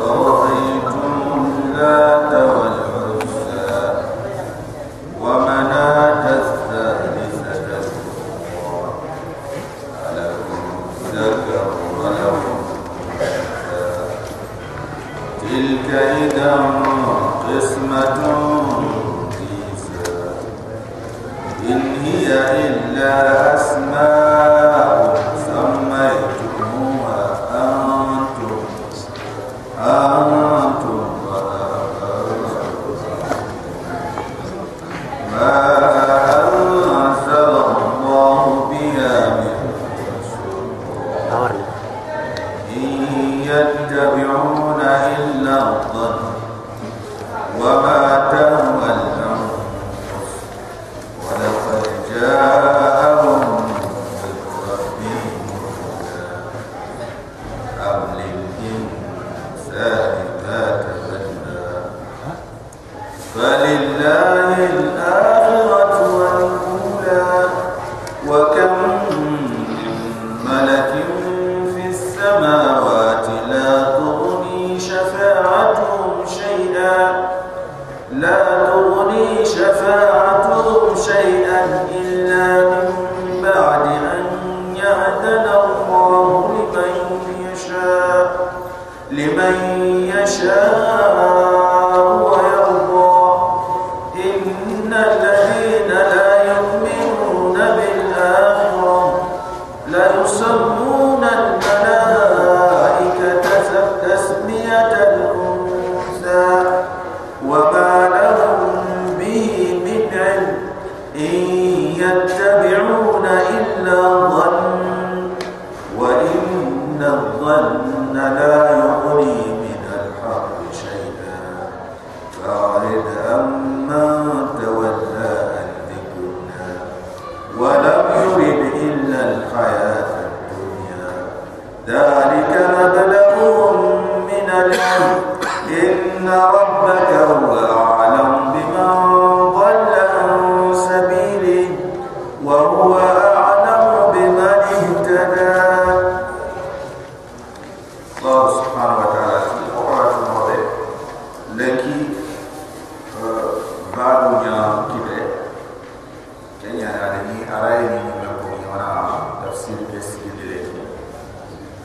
Oh.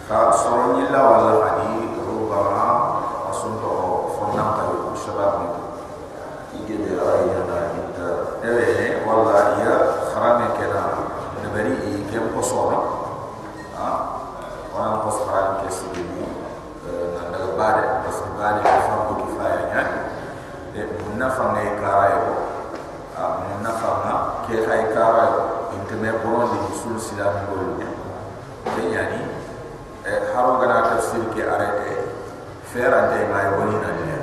ka soro ni la wala hadi ruba asunto fonnam tabu shababu ige de ay lah, fera de ga yo ni na ne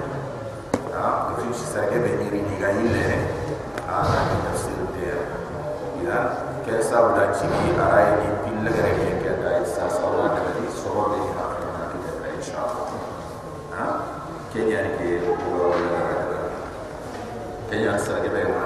ha ko ji si sa ke be ni ri ga yi ne ha na ni ta de ya ke sa u da ki ara ni pin le ke ke da yi sa sa ra ka di so ro de ha na ki de ra insha Allah ha ke ya ke ko ro ke ya sa be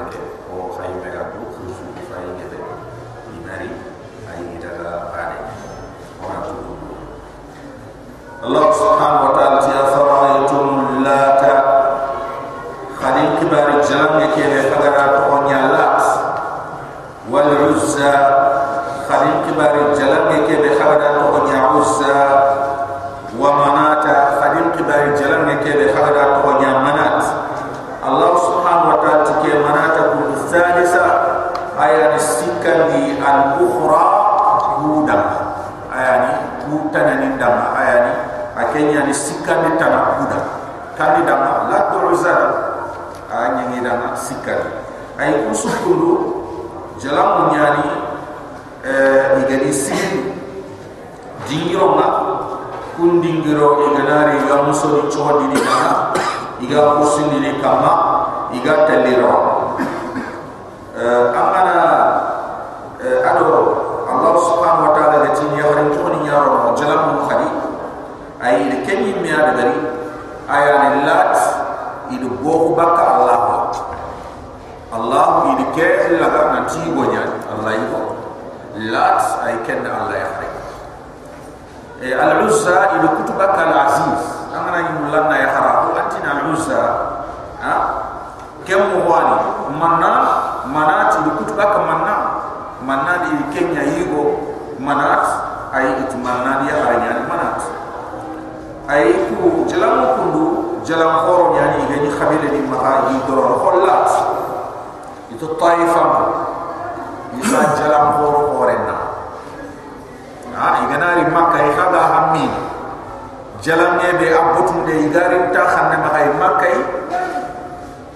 jalam be abotum de igari ta khanne ma ay makka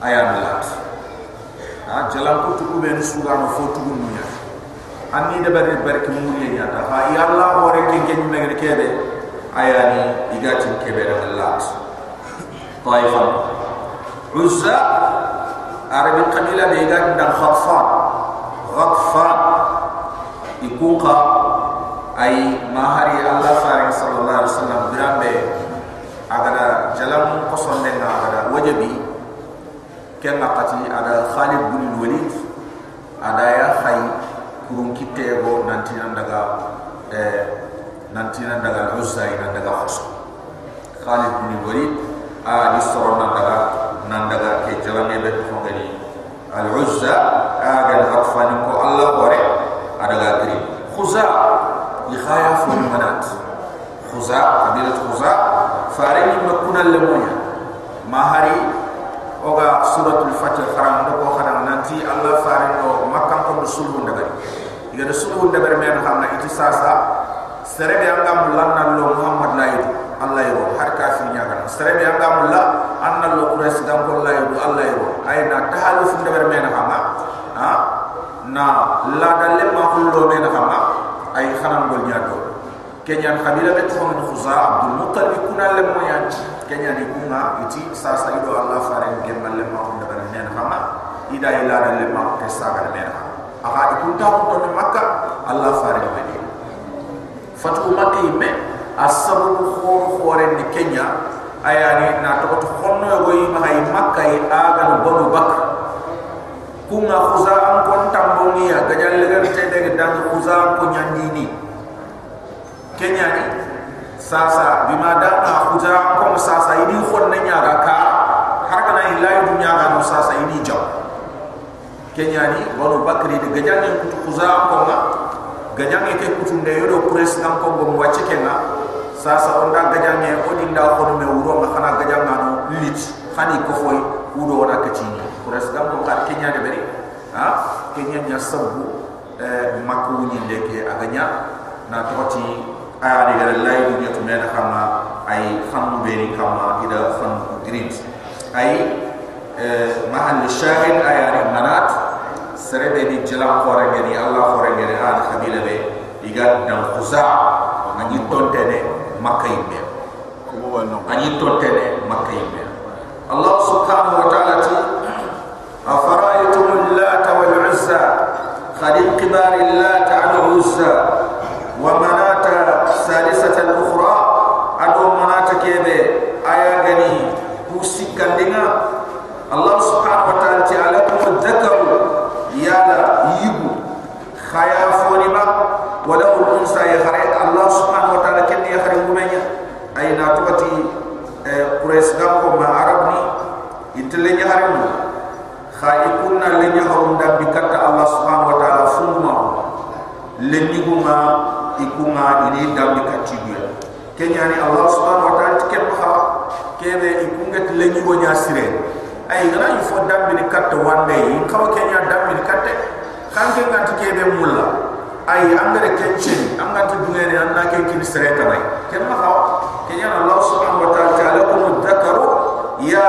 ayan lat ha jalam ko tuku ben sugano fo tuku nunya anni de bari barki mu ye nyata ha ya allah hore ke ken me kebe. Ayani igatin kebe da lat taifa uzza. Arabi qabila be igatin dan khatfan. Khatfan. Ikunqa ay mahari allah faring sallallahu alaihi wasallam birambe agada jalam kosonde nga agada wajabi ken ngakati ada khalid bin walid ada ya khay kurun kitte go nanti nan daga eh nanti nan daga uzza ina daga khos. Khalid bin walid a di soro nan daga nan daga ke jalame be ko ngani al uzza aga al ko allah hore ada ga kri khuza li khaya fu manat khuza kabilat khuza. Farini makuna lemoya mahari oga suratul fatih faran do ko khana nanti allah farin do makam ko sulhu ndagari iga do sulhu ndagari men xamna iti sasa. Serebe anga mulanna lo muhammad layid allah yoro har ka fi nyaga. Serebe anga mulla anna lo quraish dam ko layid allah yoro ay na tahalu fu ndagari men xamna ha? Na la dalle ma hullo men xamna ay xanam gol nyaado kenyan kabila bet ko min khuza abdul muttalib kuna le moyan kenya ni kunga iti sasa ido allah faren gemal le ma hunda bare men fama ida ila le ma ke saga le men aka ikunta ko to makka allah faren be fatu makka imme asabu khor khore ni kenya. Ayani na to to khonno go yi ma hay makka yi aga no bonu bak kunga khuza an kon tambongi ya gajal le gar te de dan khuza ko nyandi ni. Kenya ni. Sasa bima dana khuza ko sasa ini khon na nyaga ka har kana ilahi dunya ga no sasa ini jaw kenya ni wono bakri de gajal ni khuza ko ma gajal ni ke kutu de yodo pres ngam ko go wacce kenga sasa onda gajal ni odi nda ko me wuro ma khana gajal ngano lit khani ko foy wudo wona pres ngam ko ka kenya de beri ha? Kenya nya sabu eh makku ni leke aganya na toti aya ni gara lay du nyoto mena kama ay khamu beni kama ida khan grid ay mahal shahid aya ni manat serebe ni jalam khore ngeni allah khore ngeni ha khabila be iga dan khuza ngani tontene makkay be ani tontene makkay be allah subhanahu wa ta'ala ti afara'aytum allata wal uzza khadid kibar allata al uzza wa manata salisata al-ukhra ado manata kebe aya gani kusi kandinga Allah subhanahu wa ta'ala ti alakum dhakaru yala yibu khaya fonima wala unsa ya khare Allah subhanahu wa ta'ala kenni ya khare ngumenya ayna tubati quraish gamko ma arabni intele nya khare mu khaikunna lenya harum da bikatta Allah subhanahu wa ta'ala funma lenni guma ikunga ini dambi katibiya kenya ni allah subhanahu wa ta'ala tikem ha kebe ikunga tilengi go nya sire ay ngana yifo dambi ni katta wande yi kawa kenya dambi ni katte kan ke nganti kebe mulla ay angare kenchen angati dungene anna ke kin sire ta bay ken ma ha kenya allah subhanahu wa ta'ala ta'ala kum dhakaru ya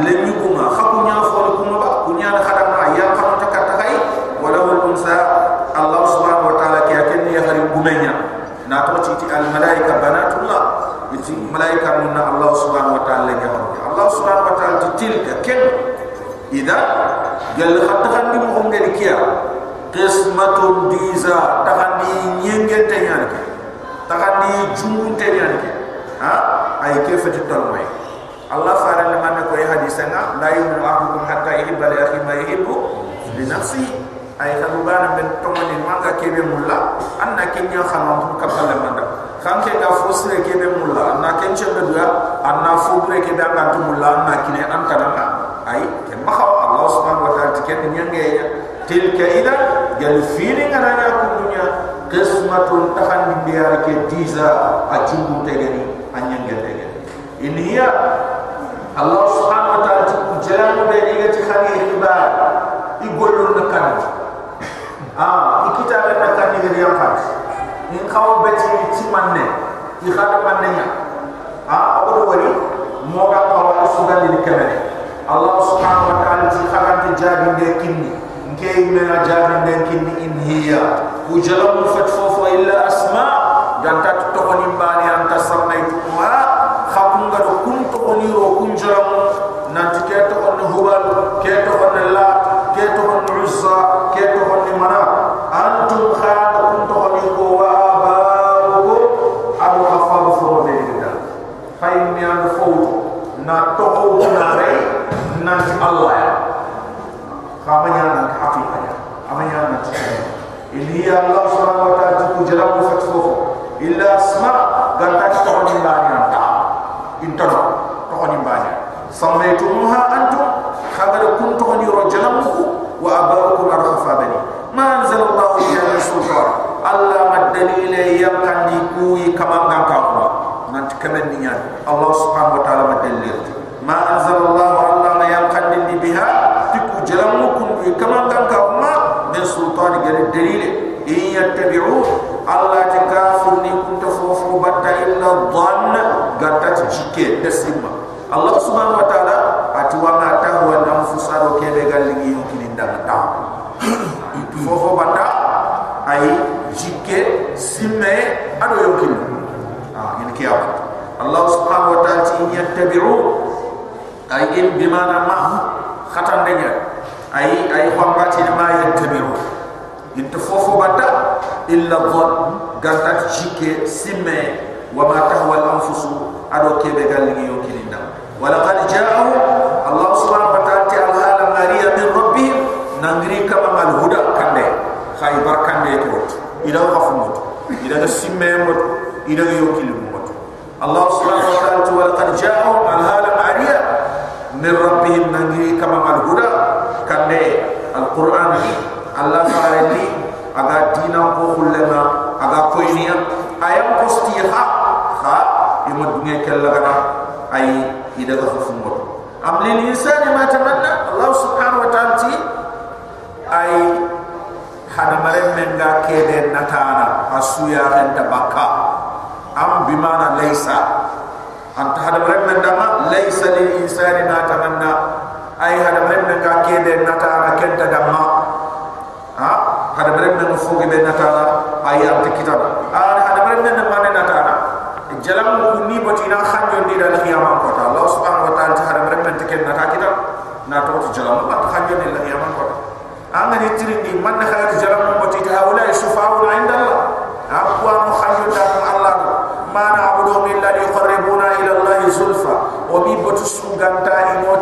lengi guma khakunya fo kuma ba kunya na khadama ya khamta katta hay wala wal unsa allah subhanahu wa ta'ala ke aken ya hari gumenya na to ci ti al malaika banatullah iti malaika mun allah subhanahu wa ta'ala ya allah subhanahu wa ta'ala tilka ken. Ida gal khatta khandi mo ngel kiya qismatun diza takhandi nyenge tenyan ke takhandi jumun tenyan ke ha? Ay ke fati tolmoy allah faran le man ko hadisana la yu'minu ahadukum hatta yuhibba li akhihi ma yuhibbu li nafsihi ay khadu bana ben tomani manga kebe mulla. Anna kenya khama mu kapala kanke ga fosre ke be mulla na kenche be dua anna fubre ke da ga mulla na kine an kana na ai ke ma Allah subhanahu wa ta'ala tiket nyange ya tilka ida gal feeling ana ya ku dunya qismatun tahan biya ke diza ajungu tegeni anyange tegeni ini ya Allah subhanahu wa ta'ala ku jalan be ni ga tikhani khibar igolun kan ah ikita ga kan ni ga yang fat in kawo beti ti manne i khada manne nya ha abu wari mo ga kawo sugal ni. Kemene allah subhanahu wa ta'ala ti khagante jadi de kinni nke imena jadi de kinni in hiya. Ujalam fatfo illa asma. Ganta to ko ni mbani anta sarnaytu ma khakunga do kun to ko ro kun jaram nanti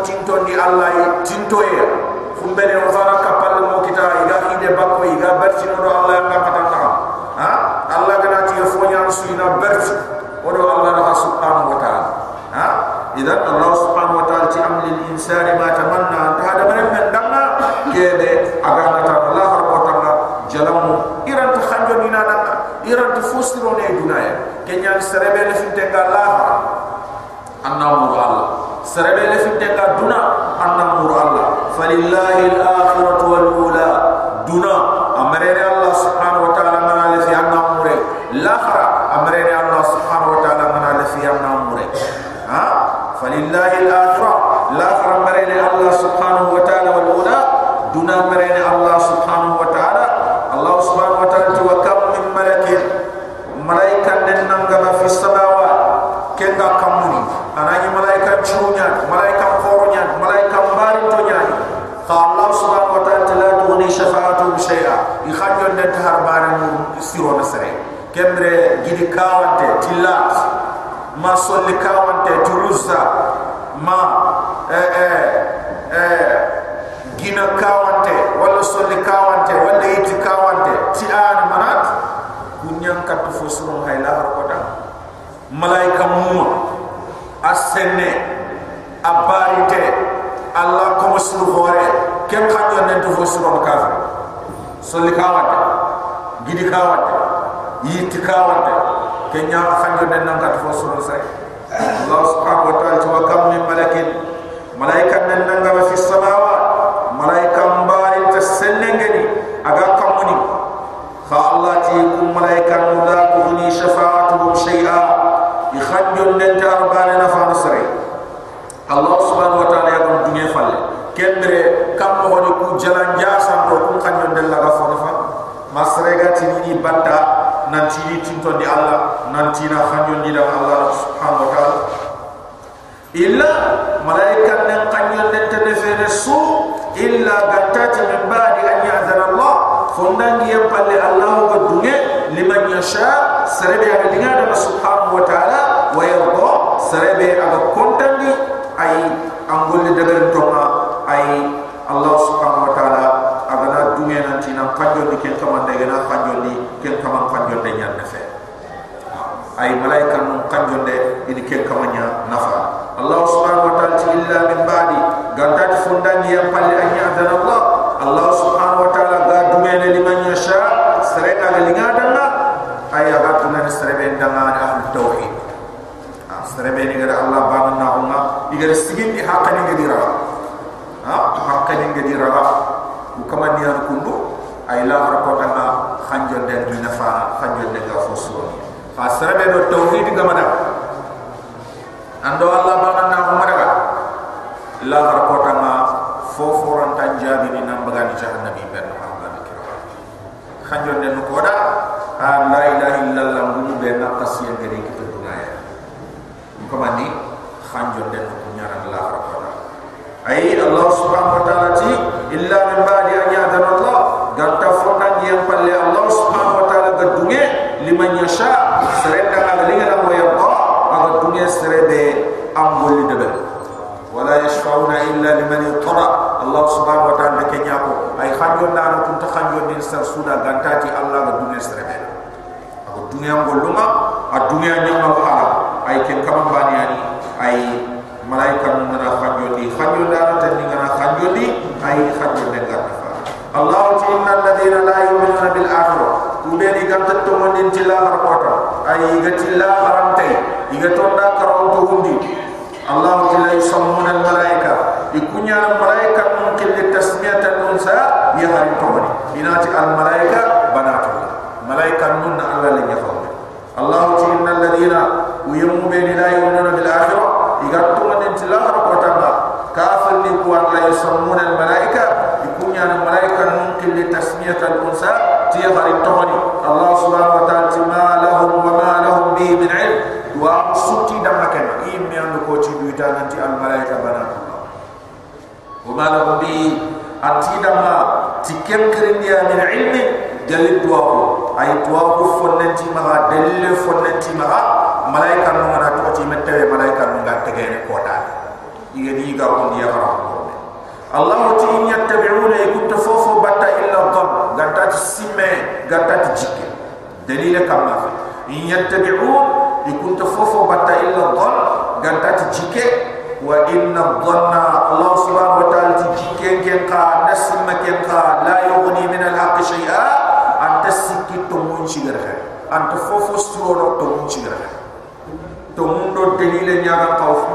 tinto ni Allah yi tinto ye fumbele o kapal mo kita iga hide bako iga berti no Allah yang kata ha? Allah kana ti fonya suina berti o do Allah na subhanahu wa taala. Ha? Ida Allah subhanahu wa taala ti amli insan ma tamanna. Ta hada bare men danna ke de aga ta Allah har tanga na jalam iran ta khanjo ni na na iran ta fusiro ne dunaya ke serebe le fitenga Allah annahu serebe le finte ga duna anna mur allah. Falillahi al idi kawante tilat ma solli kawante juruzza ma eh, eh, eh, gina kawante wala solli kawante wala iti kawante ti an manat kunyan katu fosuron hayla harkota malaika muma asenne abarite allah ko suru hore kem khanyo nentu fosuron kafir. Solli kawante gidi kawante yiti kawante kenya xanyo ne nan kat fo suro sai allah subhanahu wa ta'ala wa kam min malakin. Malaika nan nan ga fi samawa malaika mbari ta sennengeni aga kamuni fa allah ti kum malaika la tuhni shafa'atuhum shay'a ikhanjon nan ta arbana na fa nasri allah subhanahu wa ta'ala ya ko dunya falle kendre kam mo ni ku jalan jasa to kum khanjon den la ga fa masrega ti ni batta nan ti ni di allah nan ti na khanjon di da allah subhanahu wa ta'ala. Illa malaika nan khanjon den ta defene su illa gattati min ba'di an ya'zana allah. Fondangi yam palle allah ko dunya liman yasha sarebe aga dinga da subhanahu wa ta'ala wa yarda sarebe aga kontandi ay angol de debel tonga ay allah subhanahu wa taala. Agana dume nan tina kanjo ni ken kama de gana kanjo ni ken kama kanjo de nyan nafe ay malaika nun kanjo de ini ken kama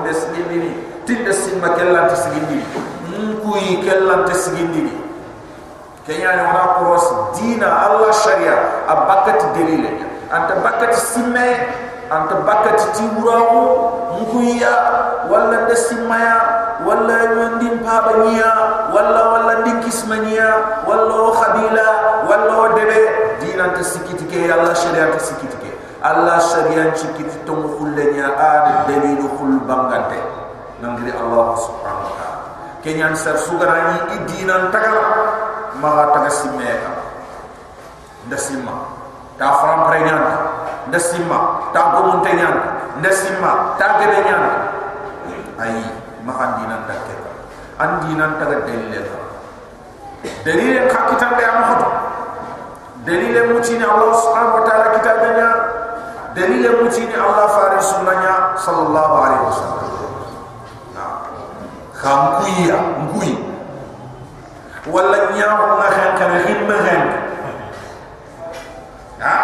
nyaga kaw funde sigindi ni tinde simma kellan te sigindi mkuyi kellan te sigindi ni kenya ni wana kuros dina allah sharia abakat delile anta bakat simme anta bakat tiwurawo mkuya wala de simmaya wala ndim pabaniya wala wala ndim kismaniya wala khabila wala debe. Dina te sikitike allah sharia te sikitike Allah syarian cikit tong khulnya ad dalil khul bangante nangri Allah subhanahu wa ta'ala. Kenyan sar sugarani idinan tagal maga taga simeka ndasima ta fram prenyan ndasima ta gomun tenyan ndasima ta gedenyan ai makan dinan takke andinan taga dalil dalil ka kitab ya mahud dalil mutini Allah subhanahu wa ta'ala kitabnya dalil mutini Allah faris sunnanya sallallahu alaihi wasallam. Kan kuya ngui wala nyaaw nga xen kan himma hen ha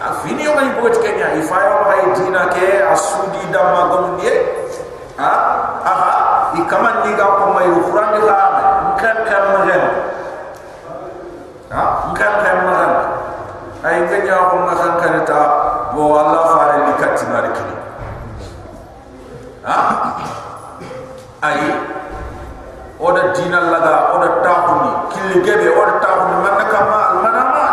afini yo ngi bot kenya ifayo hay dina ke asudi damma gom die ha? Aha. Ikaman ni ga ko may qur'an de ha kan kan ma hen ha? Kan kan ma hen ay ngenya ko ma kan ta bo allah faare ni katima kini. Ha? Ay oda dina laga oda tahuni kili gebe oda tahuni manna kama almanama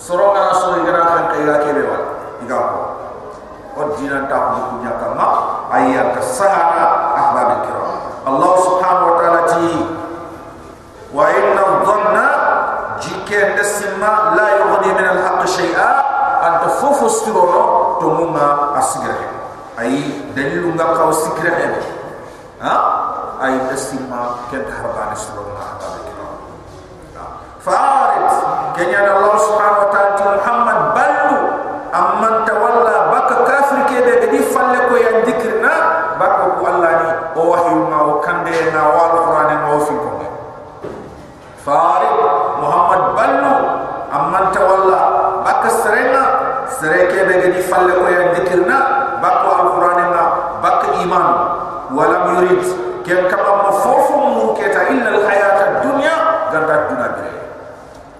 soronga na so igara kan kay ga kebe wal iga ko. Od dina tahuni kunya kama ayya kasahara ahbab kiram. Allah subhanahu wa ta'ala ti wa inna dhanna jike ndesima la yughni min al-haqq shay'a anta fufu siroro to mumma asgire ay dalilu nga kaw sikre ha? Ay desima ken harbani sura ma hada kira farid kenya allah subhanahu wa ta'ala muhammad ballu amman tawalla baka kafir ke de di falle ko ya dhikrna baka ko allah ni o wahyu ma o kande na wal qur'an ma o fi ko farid muhammad ballu amman tawalla baka serena sereke de di falle ko ya dhikrna baka al qur'an ma baka iman. Walam yurid. Ken kama ma fofo mu keta illa al hayat ad dunya ganda dunya bire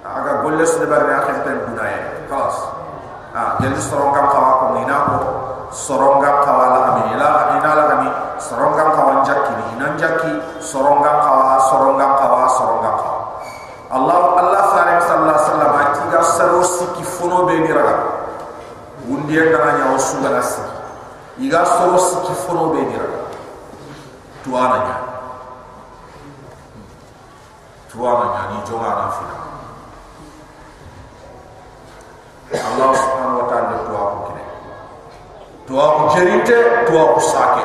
aga golle su debar ya khata dunya ya khalas ah jadi soronga kawa ko ina ko soronga kawa la ami ila ina la ami soronga kawa jakki ni ina jakki soronga kawa soronga kawa soronga kawa allah allah faare sallallahu alaihi wasallam ati ga saro siki fono be ni raga wundi en dana nya osu ga saro siki fono be ni raga tuana nya. Tuana nya ni jonga na fina. Allah subhanahu wa ta'ala tuwa ko kine tuwa ko jerinte tuwa ko sake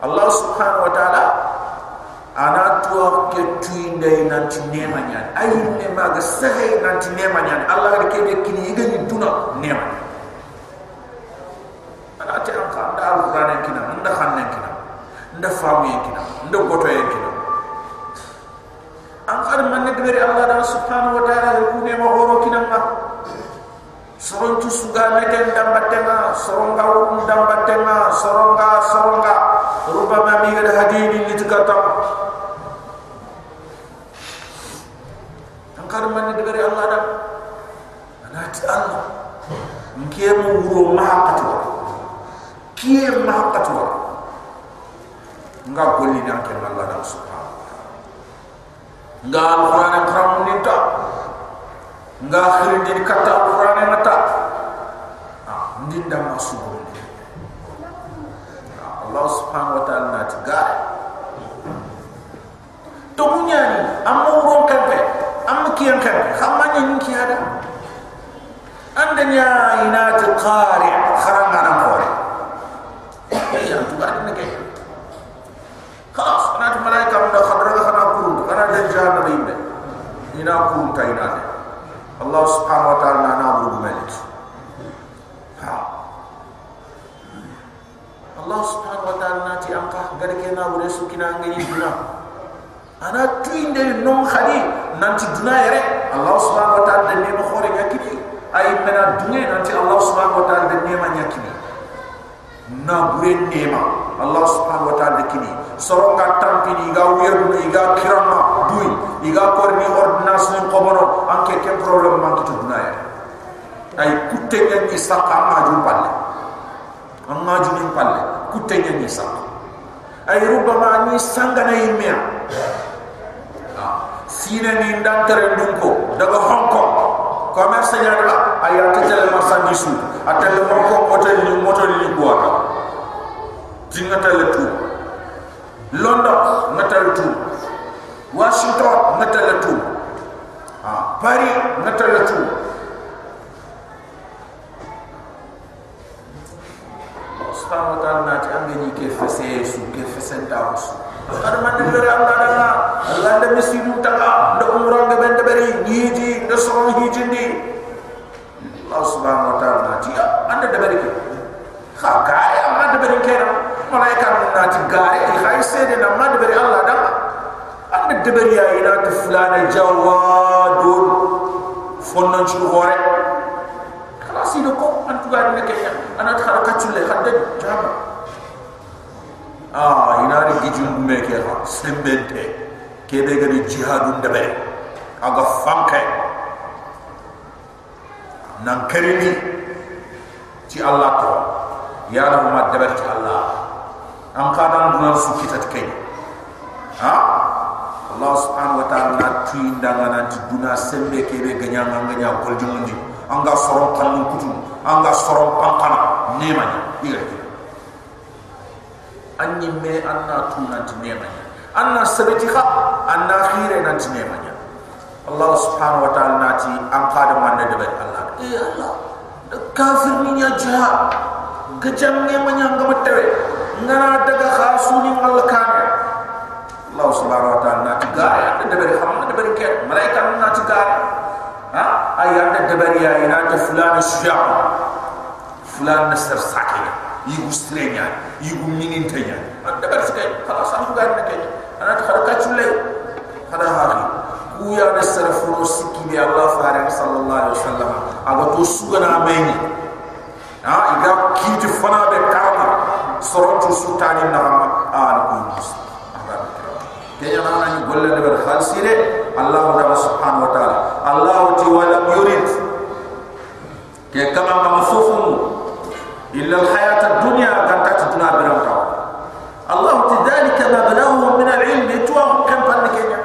Allah subhanahu wa ta'ala ana tuwa ke tuinde nanti nema nya ay ne maga sahay nanti nema nya Allah ga kebe kini yiga ni duna nema sine ni ndantere ndunko daga hong kong. Commerce nyala ay atele marchandise atele hong kong hotel ni moto ni buata tinga tele tout London natal tu Washington natal tu ah Paris natal tu Subhanahu wa ta'ala nati angeni ke fese su ke fese ta su kada man dere Allah dana Allah da misidu taka da umra ga ben beri. Yiji da so hijindi Allah subhanahu wa ta'ala nati anda da beri ke? Kha kaya anda beri kera malaika na ti gare i khay sede na mad bari allah da ande debari ya ina ta fulana jawadun. Fonnon ci hore kala si do ko an tuga ne kenya ana ta chulle hadde jama ah ina ri gijum me ke ha sembente. Ke be. Ga jihadun debari aga fanke. Nan karimi ci allah to ya na ma dabar ci allah. Am qadam duna su kitat kay ha? Allah subhanahu wa ta'ala na tu indanga nan ti duna sembe ke be ganya nganya gol jumundi anga soron kanu kutu. Anga soron pankana. Nema ni ira ki anni me anna tu nan ti nema ni anna sabiti kha anna khire nan ti nema ni allah subhanahu wa ta'ala nati am qadam man dabar allah? Eh allah kafir ni nya jaha kejam ni manya ngam tewe ngana daga khasuni mal kan Allah subhanahu wa ta'ala na tigara da bari hamna da bari ke malaika na tigara ha? Ayat da bari ya ina ta fulan shuja fulan sakina yigu strenya yigu minin tanya da bari sai kala san ku gar na ke ana ta harka chulle hada hafi ku ya Allah faare sallallahu alaihi wasallam. Aga to sugana mayni ha iga kiti fana be karama sorontu sultani na rama ala ko mus ke nana ni golle de ber khalsire allah ta'ala subhanahu wa ta'ala. Allah ti wala yurid. Ke kama mamsufun إلا الحياة الدنيا كانت تتنا برمتا الله تذلك مبلغهم من العلم. إتواهم كم بندكينا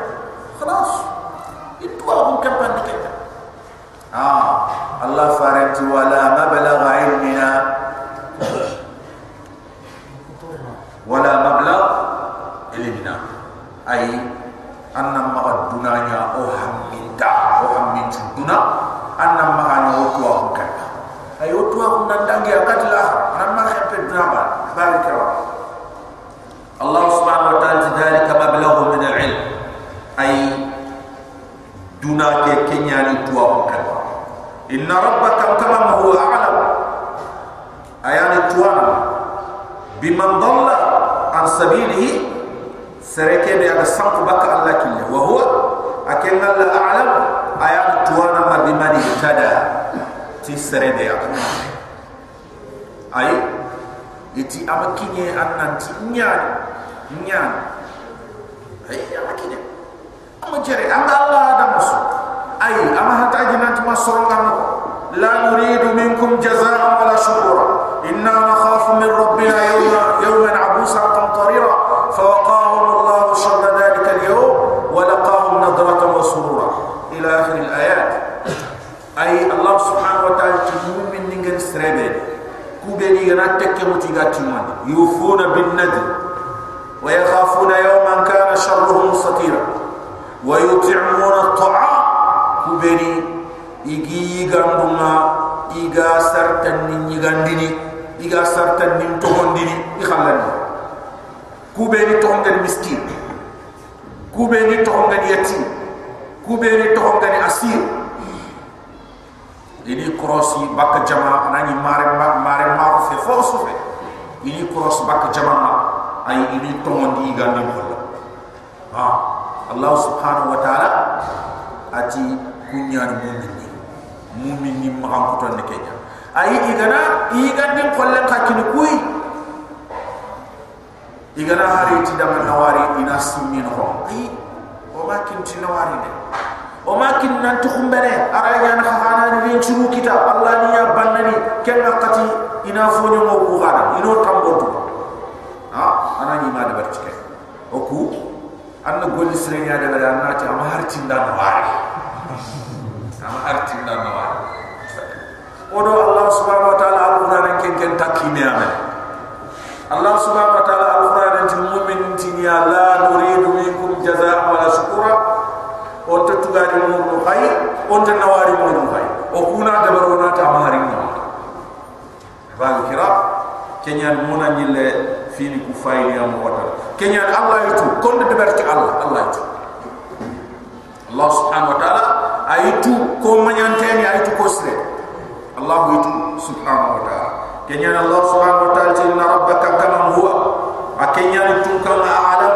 خلاص. إتواهم كم بندكينا آه. الله فارنت ولا مبلغ علمنا. ولا مبلغ علمنا. أي أن مغا الدنيا أهم من دا. أهم من الدنيا أن أنا أتواهم كم أي أتواهم نندنجي أكتل kada ti serede de akuna ay iti amakinye annanti nyaani nyaani ay amakinye amma jere anga allah adam musu ay amma hata ajinanti masoro kanu la nuridu minkum jazaa wala shukura inna nakhafu min rabbina yawma yawma abusa qantarira fa استرمي كوبني غناتك كموتي غاتيمان يوفون بالنذر ويخافون يوما كان شره مستطيرا ويطعمون الطعام كوبني يجي غاندوما إيغا سرتن ني غانديني إيغا سرتن ني توغانديني يخلاني كوبني توغاند المسكين كوبني توغاند يتيم كوبني توغاند أسير krosi bak jama anani mare mare ma fe fosu fe ini kros bak jama ay ini togondi igandin khalla ha allah subhanahu wa ta'ala ati kunyan mumin ni. Mumin ni ma ko ton ne kenya. Ayi igana igandin kollen ka kini kuy igana hari ti dama nawari ina simmi no ayi o ma kin ti nawari ne o ma kin nan to khumbere ara ya na khana ni churu kita allah ni ya bannani ken qati ina fonyo mo ko gada ino tambo ha ana ni ma da bartike o ku anna golli sire ya da na ta ma har tin da nawari ama arti na nawa odo allah subhanahu wa ta'ala alquran ken ken takime ame allah subhanahu wa ta'ala alquran ti mu'min ti ya la nuridu gadi mo ko fay on tan nawari mo ko fay o kuna de barona ta mahari mo wal kira kenya mo na nyile ku fay ni am wata kenya allah itu kon de ber ci allah allah itu allah subhanahu wa taala ayitu ko manyan ten itu ko sre allah itu subhanahu wa taala kenya allah subhanahu wa taala inna rabbaka kama huwa akenya tu kama a'lam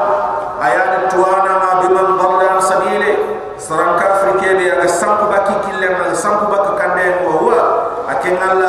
saquen a la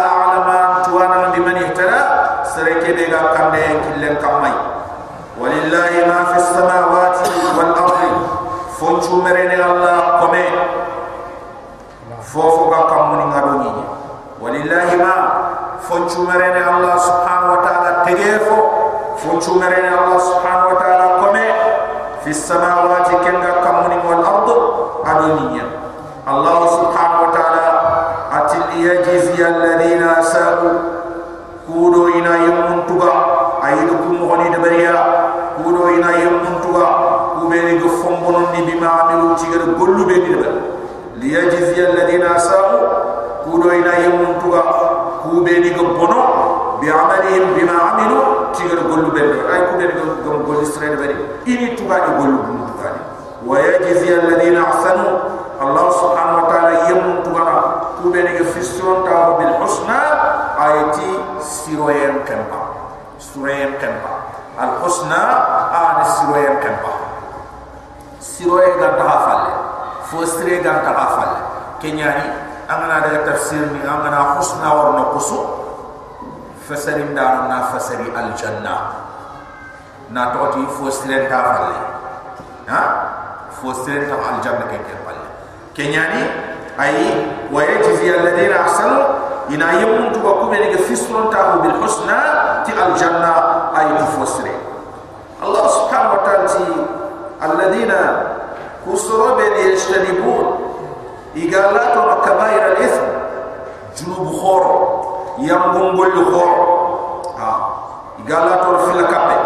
be de ay kube ni go gollu stre de bari ini tuga ni gollu bu ni wa yajzi alladhina ahsanu allah subhanahu wa ta'ala yemun tuga go fiston ta bil husna ayati siroyen kempa siroyen kempa al husna an siroyen kempa siroyen ga ta hafalle fo sire ga ta hafalle kenyani angana daga tafsir ni angana husna war na kusu fasarin da na fasari al janna na toti fo sire ta hafalle ha? Fo sire ta janna ke kempalle kenyani ay wa yajzi alladhina ahsanu ina yemun tu ko be ne fisron ta bil husna ti al janna ay tu allah subhanahu wa ta'ala ti alladina kusra be ne yashtanibun igalatu kabair al ithm junub khor yam gongol khor. Ha? Igalatu fil kabe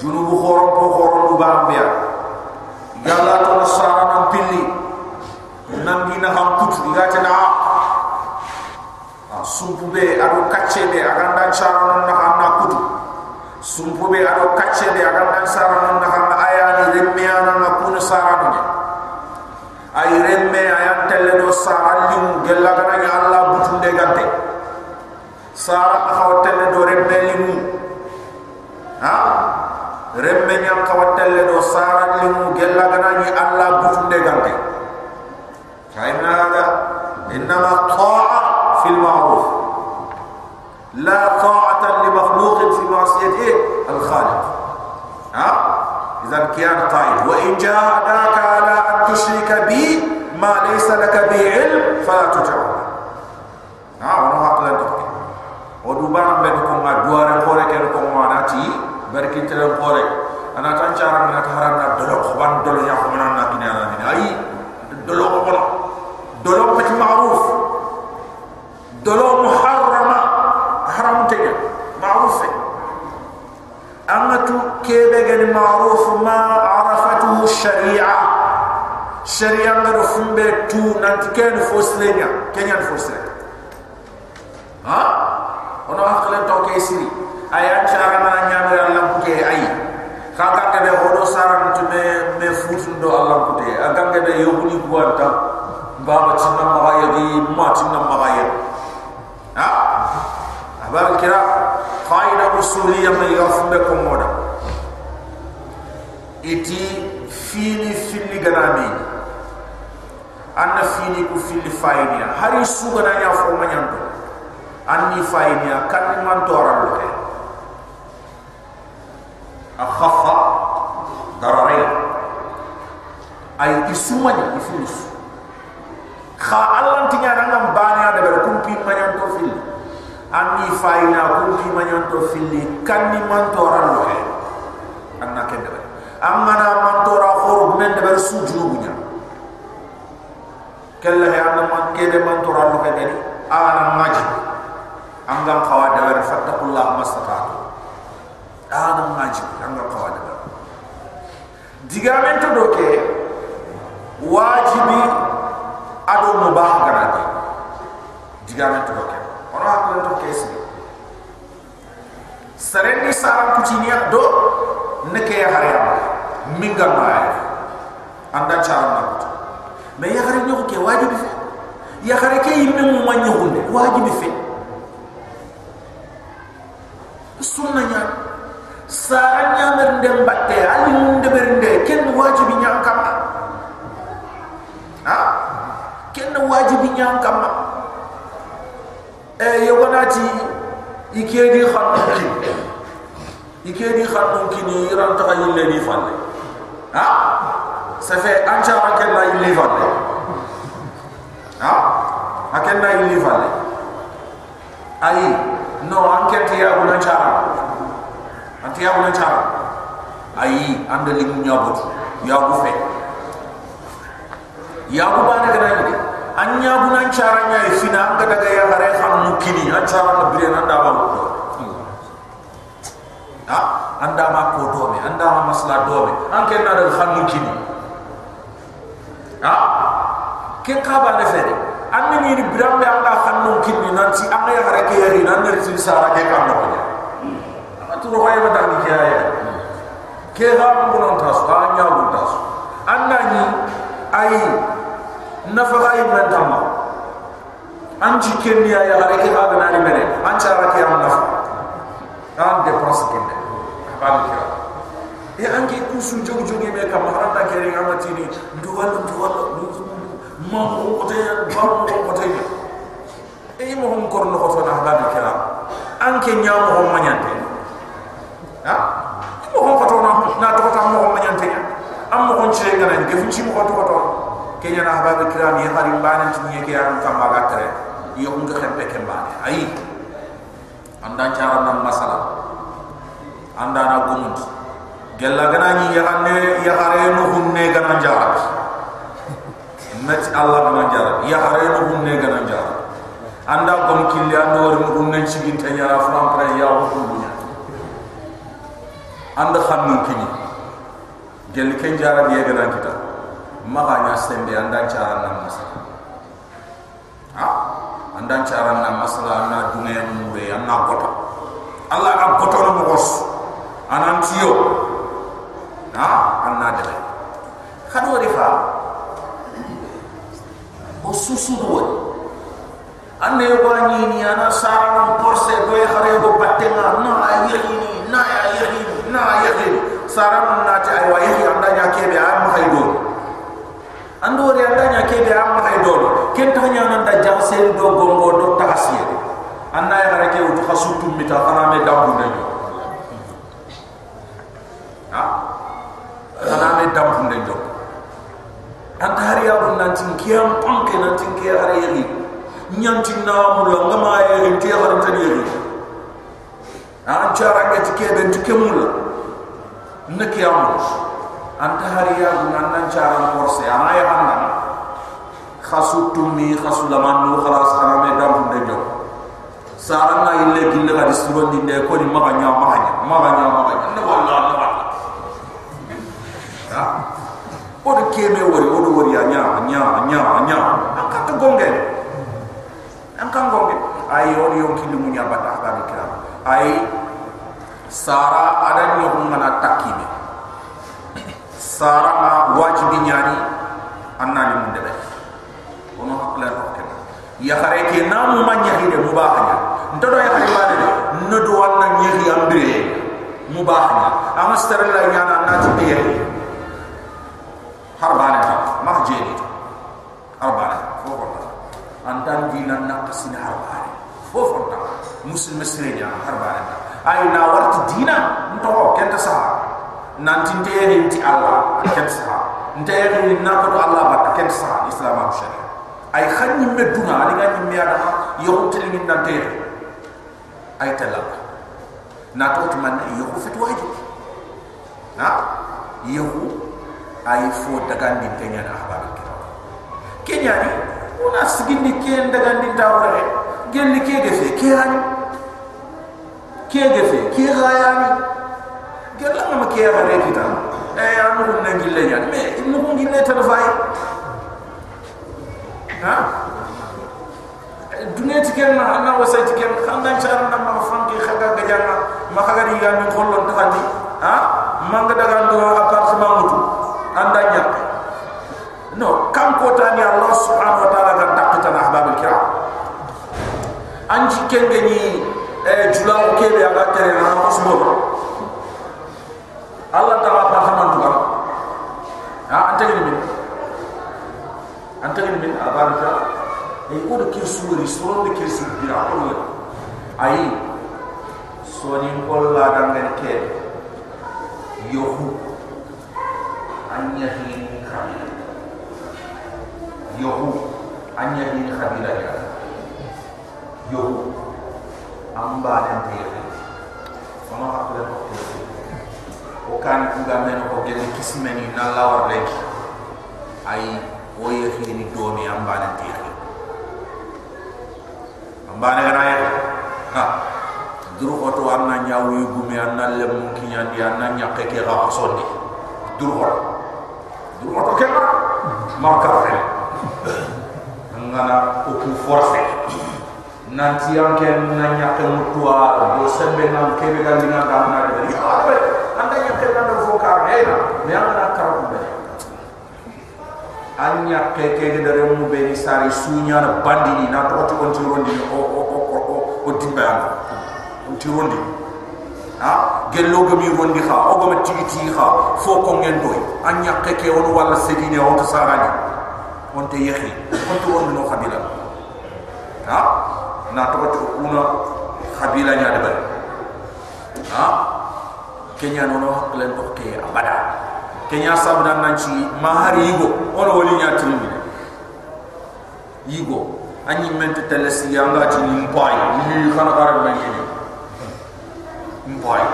junub khor ko khor du bambia. Igalatu nasara nam pilli nangina ham kutu igata na sumpu be ado kacce be aganda chara non na hanna kutu sumpu be ado kacce be aganda chara non na hanna ayani remme ana na kuna sara dunya ay remme ayan telle do sara lim gella gana ya allah butunde gante. Sara khaw telle do remme limu ha remme nyam khaw telle do sara limu jenna gana ni Allah bufunde gante kaina ada inna ma ta'a fil ma'ruf la ta'ata li makhluq fi ma'siyati al khaliq ha اذا كان قائد وان جاءك على ان تشرك بي ما ليس لك به علم فلا تجعل نعم انا حق لك ودوبان بدكم ما دوار قوري كركم ما ناتي بركي تلم قوري ana tan cara mena tahara na dolo ko ban dolo ya ko mena na kini ana ni ai dolo ko bolo dolo ko ti ma'ruf. Dolo muharrama. Haram te ya ma'ruf amma tu kebe gen ma'ruf ma arafatu shari'a shari'a ngaro fumbe tu na tiken fosle nya kenya fosle yobuli guanta baba tinna magaya di ma tinna magaya ha? Abar kira faida usuli yang yafunde komoda iti fili fili ganami. Anna fili ku fili fainia hari suga na ya fo manyanto anni fainia kan man to arabuke akhaf ay isuma ni ifulus kha allan tinya ada banya de ber kumpi manyan to fil. Ani faina kumpi manyan to fil kanni man to ran wa anna ken de amma na man to ra khur men de ber sujud bunya kella he na man ke de man to ran he de ni ana maji angam khawa de ber fattakullah mastata ana maji angam khawa de ber digamento do ke wajibi ado mubah garade digamen to ke ono hakko to kesi sarendi saram kutinia do neke ya hare minga maay anda charam na kutu me ya hare nyoko ke wajibi fe. Ya hare ke yimme mu manyo hunde wajibi fe. Sunna nya saranya mer ndem batte ali mun de bernde ken wajibi nya kam ha kenna wajibi nyam kamma e yogonati ike di khatun ki. Ike di khatun ki ni ran ta yi di falle ha? Ça fait un cha ma ken na falle ha? Aken na yi le falle ai no an ken ti ya bu na cha. An ti ya bu na cha li mu nyabut ya bu fe. Ya bu ba na na ni anya bu na cha ra nya fina an ga daga ya gare xam mu kini an cha ra na bire na da ba ko ha? Anda ma ko do me anda ma masla do me an ken na da xam mu kini ha? Ke ka ba na fere an ni ni biram be anda xam mu kini nan si an ya gare ke yari nan ne si sara ke kam no ya tu ro hay ba da ni ke ya ke ha mu non tas ha nya bu tas an na ni ai nafa ga iman tamma an ci kenni ya ya gare ke ha ga nani mene an ci ke am nafa an de ba mi kira e an ki ku su jogu jogu me kam da ke ringa mati ni. Ndu wala ndu wala ma ko te ba mo ko te e mo hon kor no ko na ba mi kira an ke nya mo hon manyante. Ha? Mo hon ko to na na to ta mo hon manyante. Am mo hon ci ngana ni ke fu kenya na haba be kiram ye hari mbane tu ye kiram kam ba gatre yo nga xempe ke mbane ay anda cara nam masala anda na gumut. Gella gana ni ya hanne ya hare no hunne gana jarat nati allah gana jarat ya hare no hunne gana jarat anda gom kille ando wor mu hunne cigin tanya ra fram pre ya ho hunnya anda xamnu kini. Gel ken jarat ye gana kita maka nya sembe andan cara nam masala ha? Andan cara nam masala na dunya mure anna gota. Allah ka gota no mos anan tiyo ha? Anna de khado ri fa o susu do anne yo bani ni ana sara porse do e khare go battenga na ayini na ayini na ayini sara na ta ay wa yi andanya kebe am khaydon ando re anda nya ke be am hay do ken ta nya nan da jaw sen do gongo do takasiye anna ya rake u khasu tum mita khana me dambu de ha? Khana me dambu de jo anta hari bun nan tin kiyam panke nan tin ke hari yeri nyanti na mu la ngama yeri ti hari tan yeri an chara ke tike ben tike mula nakiyamu anta hari ya nan cara forse ana ya hanna khasu tumi khasu laman no khalas ana me dam de jo saranga ille gille ga disron di de ko ni maganya maganya maganya maganya. Ne walla ne walla ha o de keme wori o de wori ya nya nya nya nya. Aka to gonge an kan gonge ay o di yon kilu munya bata ba dikira ay sara ada ni ko ngana takibe sarama wajibi nyani anna ni mun debe ono hakla ko ken ya khare ke namu man nyahi de mubahanya ndodo ya khare bade de nodo wanna nyahi ambre mubahanya amma stara la nyana na ti de harbane ta mahjeni harbane fofo ta andan dinan na kasina harbane fofo ta muslim mesrenya harbane ta ay na warti dina ndo kenta sa nanti ndere nti Allah ken sa ndere ni na ko Allah ba ken sa islam am shari ay khani meduna ali ga ni mi ada. Yo tili ni ndere ay tala na to to man yo ko wajib na yo ay fo daga ndi tenya na habari kenya ni una sigindi ken daga ndi tawre gelli ke gefe ke hani ke gefe ke gayani gella ngam ke ya bare kita eh anu ko nangi le ya me inu ko ngi le tan fay ha dunia tiken na na wasa tiken khanda char na ma fanki khaga gajana ma khaga ni ga ni khollon tafandi ha? Manga daga ndo appartement mutu anda nyak no kam ko tani allah subhanahu wa ta'ala ga takta na ahbab kiram anji kenge ni eh julaw kebe aga tere na ko Allah ta appartement tu kam ha ante ni min ante ni min abarka e ko de ke suuri soro de ke su bira ko le ai soni kol la dangen ke yohu anya hin khabila yohu anya hin khabila ya yohu amba den tere sama hakle ko o kan kuga men ko gel kismeni na lawar lek ay o yehi ni domi tere amba ne gana ya ha duru ko to anna nyawu gumi anna le mun kinya di anna nyakke ke ga sonni duru ko duru ko ke ma ka fe ngana ko ku force nanti yang ke na nyakke mutua do sembe nan ke be gal dinga da na de ya be nyakke na do fokar he na me anga kar ko be anya ke ke de re mu be ni. Sari sunya na bandi ni. Na to to on ti rondi o o o o o dimba ti rondi ha? Gello go mi rondi kha o go ma tigi ti kha fo ko ngen doy anya ke ke on wala sedine on to sarani on te yehi on to on no khabila. Ha? Na to to una khabila nya de bar ha kenya no no to ke abada. Kenya sabda nan ci mahari yigo. On woli nya trimbi yigo. Anyi mente telesi yanga ni mpai ni khana garam men ni mpai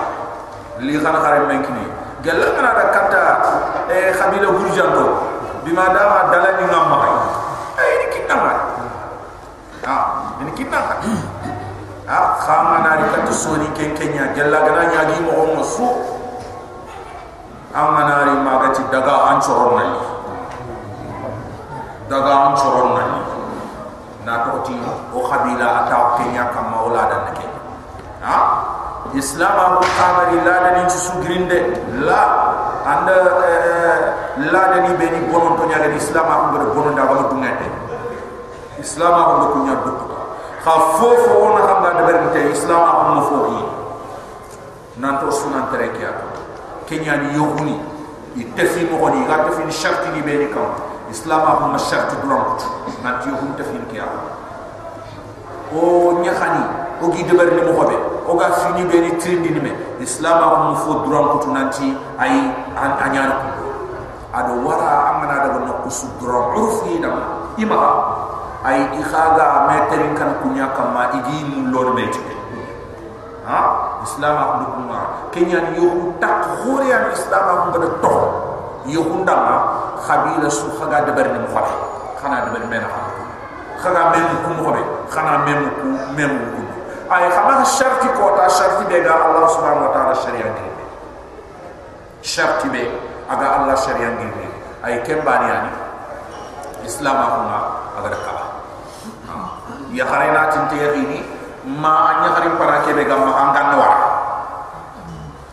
li khana garam men ni gella kana da kata e khabila burjanto bima dama dalani ngamma ay ni kinna ma ha ni kinna khama na ri katu soni ken kenya gella gana nya gi mo su amana ri magati daga an choron nali daga an choron nali na toti o khabila ata kenya kam maula dan ke ha islam abu kamari la dan ci su grinde la anda la dan ni beni bonon to nyaga islam abu ber bonon da wala dungete islam abu ko nya dukku kha fofo wona xam da ber te islam abu mo fo yi nan to sunan tere kya kenya ni yohuni itefi mo ni ga tefi ni sharti ni beni kam islam abu ma sharti duran nan ti yohun tefi ni kya o nyakhani o gi debar ni mo hobe o ga fini beni trindi ni me islam abu mo fo duran ko nanti ay an anyana ko ado wara amana da no kusu duran urfi da ima ay ikhaga meterin kan kunya kama igi mu lor me tike ha islam abu kuma kenya ni yohu tak khore an islam abu ngada to yohu ndama khabila su khaga debar ni mo hobe khana debar mena khaga mem ku mo hobe khana mem ku mem ku ay khama sharti ko ta sharti be ga allah subhanahu wa ta'ala sharia ngi sharti be aga allah sharia ngi ay kembani ani islam akuma aga da kala ya harina tinte yini ma anya harim para ke be gamma angan wara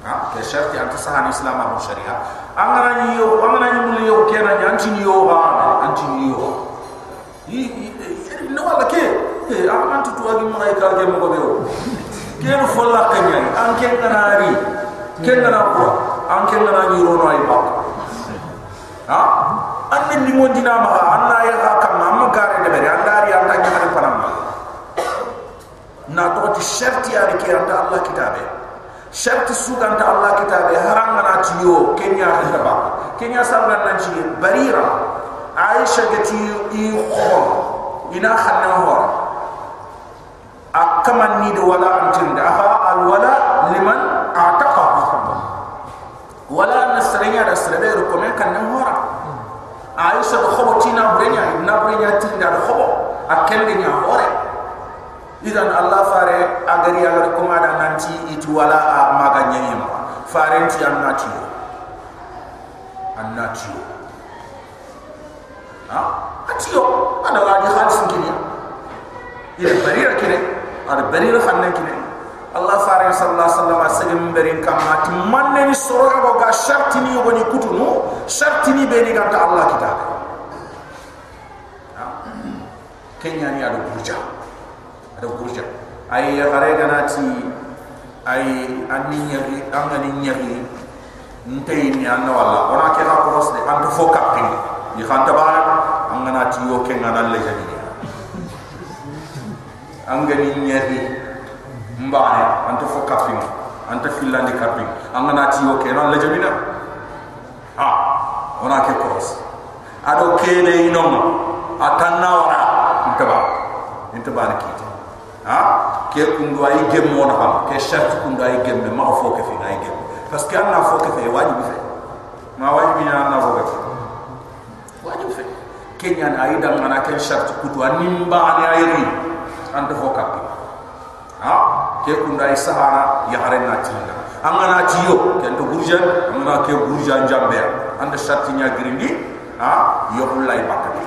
ha? Ke sharti anta sahan islam akum sharia angana ni yo angana ni mul yo kena anti ni yo ha anti ni yo no wala ke eh aman tu tuagi mai ka ke mo be o ke no folla kanya an ke kanari ke ngana ko an ke ngana ni ro no ay ba ha an ni mo dina ma an na ya ha kam ma gare de be an dari an tanya kan panam na to ti sharti ya ke anda allah kitabe sharti su ganta allah kitabe haram na ti yo kenya ta ba kenya sabran nan ci barira aisha gati i khom ina khanna hora akaman ni de wala antin da ha al wala liman ataqa wala nasrenya da srebe ru komen kan hora aisha da khobo tina brenya na brenya tin da khobo akende nya hore. Idan allah fare agari agar kuma da nanti itu wala a maganya yima fare ti annati annati ha? Atiyo ada wadi khalis kini ila barira kini ada barira khannan kini Allah farin sallallahu alaihi wasallam sagam berin kamma ti manne ni soro go ga sharti ni yogoni kutunu sharti ni be ni ga ta Allah kita kenya ni ada burja. Ada burja. Ay gare ganati ay anni nyagi angani nyagi ntay ni anna wala ona ke ha ko rosde anto fo kapin ni. Khanta ba angana ti yo ke ngana le jadi angani nyagi mbane anta fo kaping anta filandi kaping angana ti yo ke non la jamina ha ona ke cross. Ado kene inom atanna wara intaba intaba ni kiti ha? Ke kundu ay gemmo na ham ke shart kundu ay gemme ma fo ke fi ay gemme parce que anna fo ke fe wajibi fe ma wajibi na anna fo ke wajibi fe kenya na ay dal ngana ke shart kutu animba ni ay ri anta fo kapi ha? Ke kun dai sahara ya hare na ti na anga na ken to gurja anga ke gurja jambe anda shati nya girindi ha? Yo hulai bakade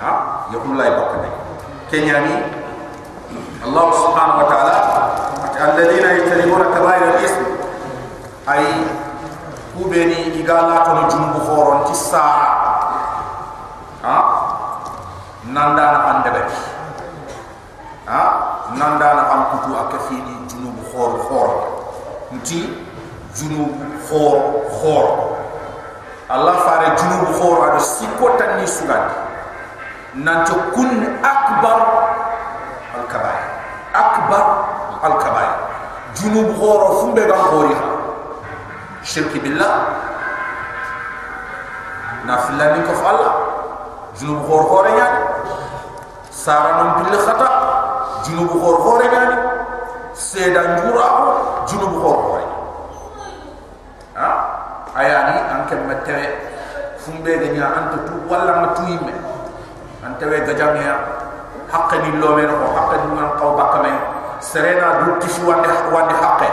ha? Yo hulai bakade kenya allah subhanahu wa ta'ala نتي جنوب خور خور الله فار جنوب خور ادو سيكوتا ني سوغان نانتو كن اكبر الكبائر أكبر الكبائر جنوب غور فمبه غان غوريها شرك بالله نافلا من كف الله جنوب غور غوري يعني سارنا بالله خطأ جنوب غور غوري يعني سيدا نجورا جنوب غور غوري ها ayani anke mette fumbe ganya anta tu wala matuime anta we gajamia haqqani lo men ko haqqani man qaw bakame serena du tifu wande wande haqqe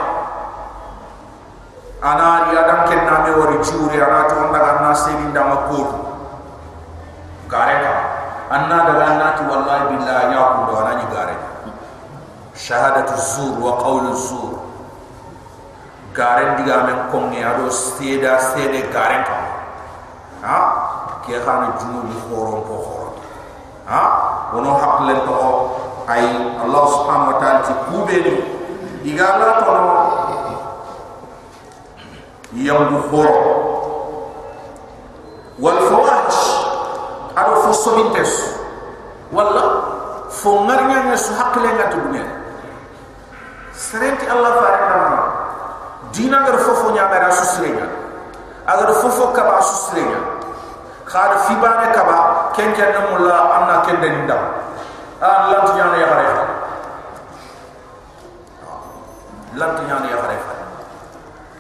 ana ri adam ken na me wori juri ana to onda ganna seni nda makko gare ka anna daga anna ti wallahi billahi ya ko do ana ni gare shahadatu zur wa qawlu zur gare diga men ko ngi ado seda sede gare ka ha ke khana jumu ni khoron ko khoron ha? Wono haklen to ay allah subhanahu wa ta'ala ti kubeni igala to no. Yambu khoro wal fawahish ado fo sobintes wala fo ngarnya nga su hakle nga to dunya serenti allah farina dina ngar fofo nya mera su sirenya agar fofo kaba su sirenya khad fi kaba ken ken na mulla anna ken den ndam an lant nyana ya xare lant nyana ya xare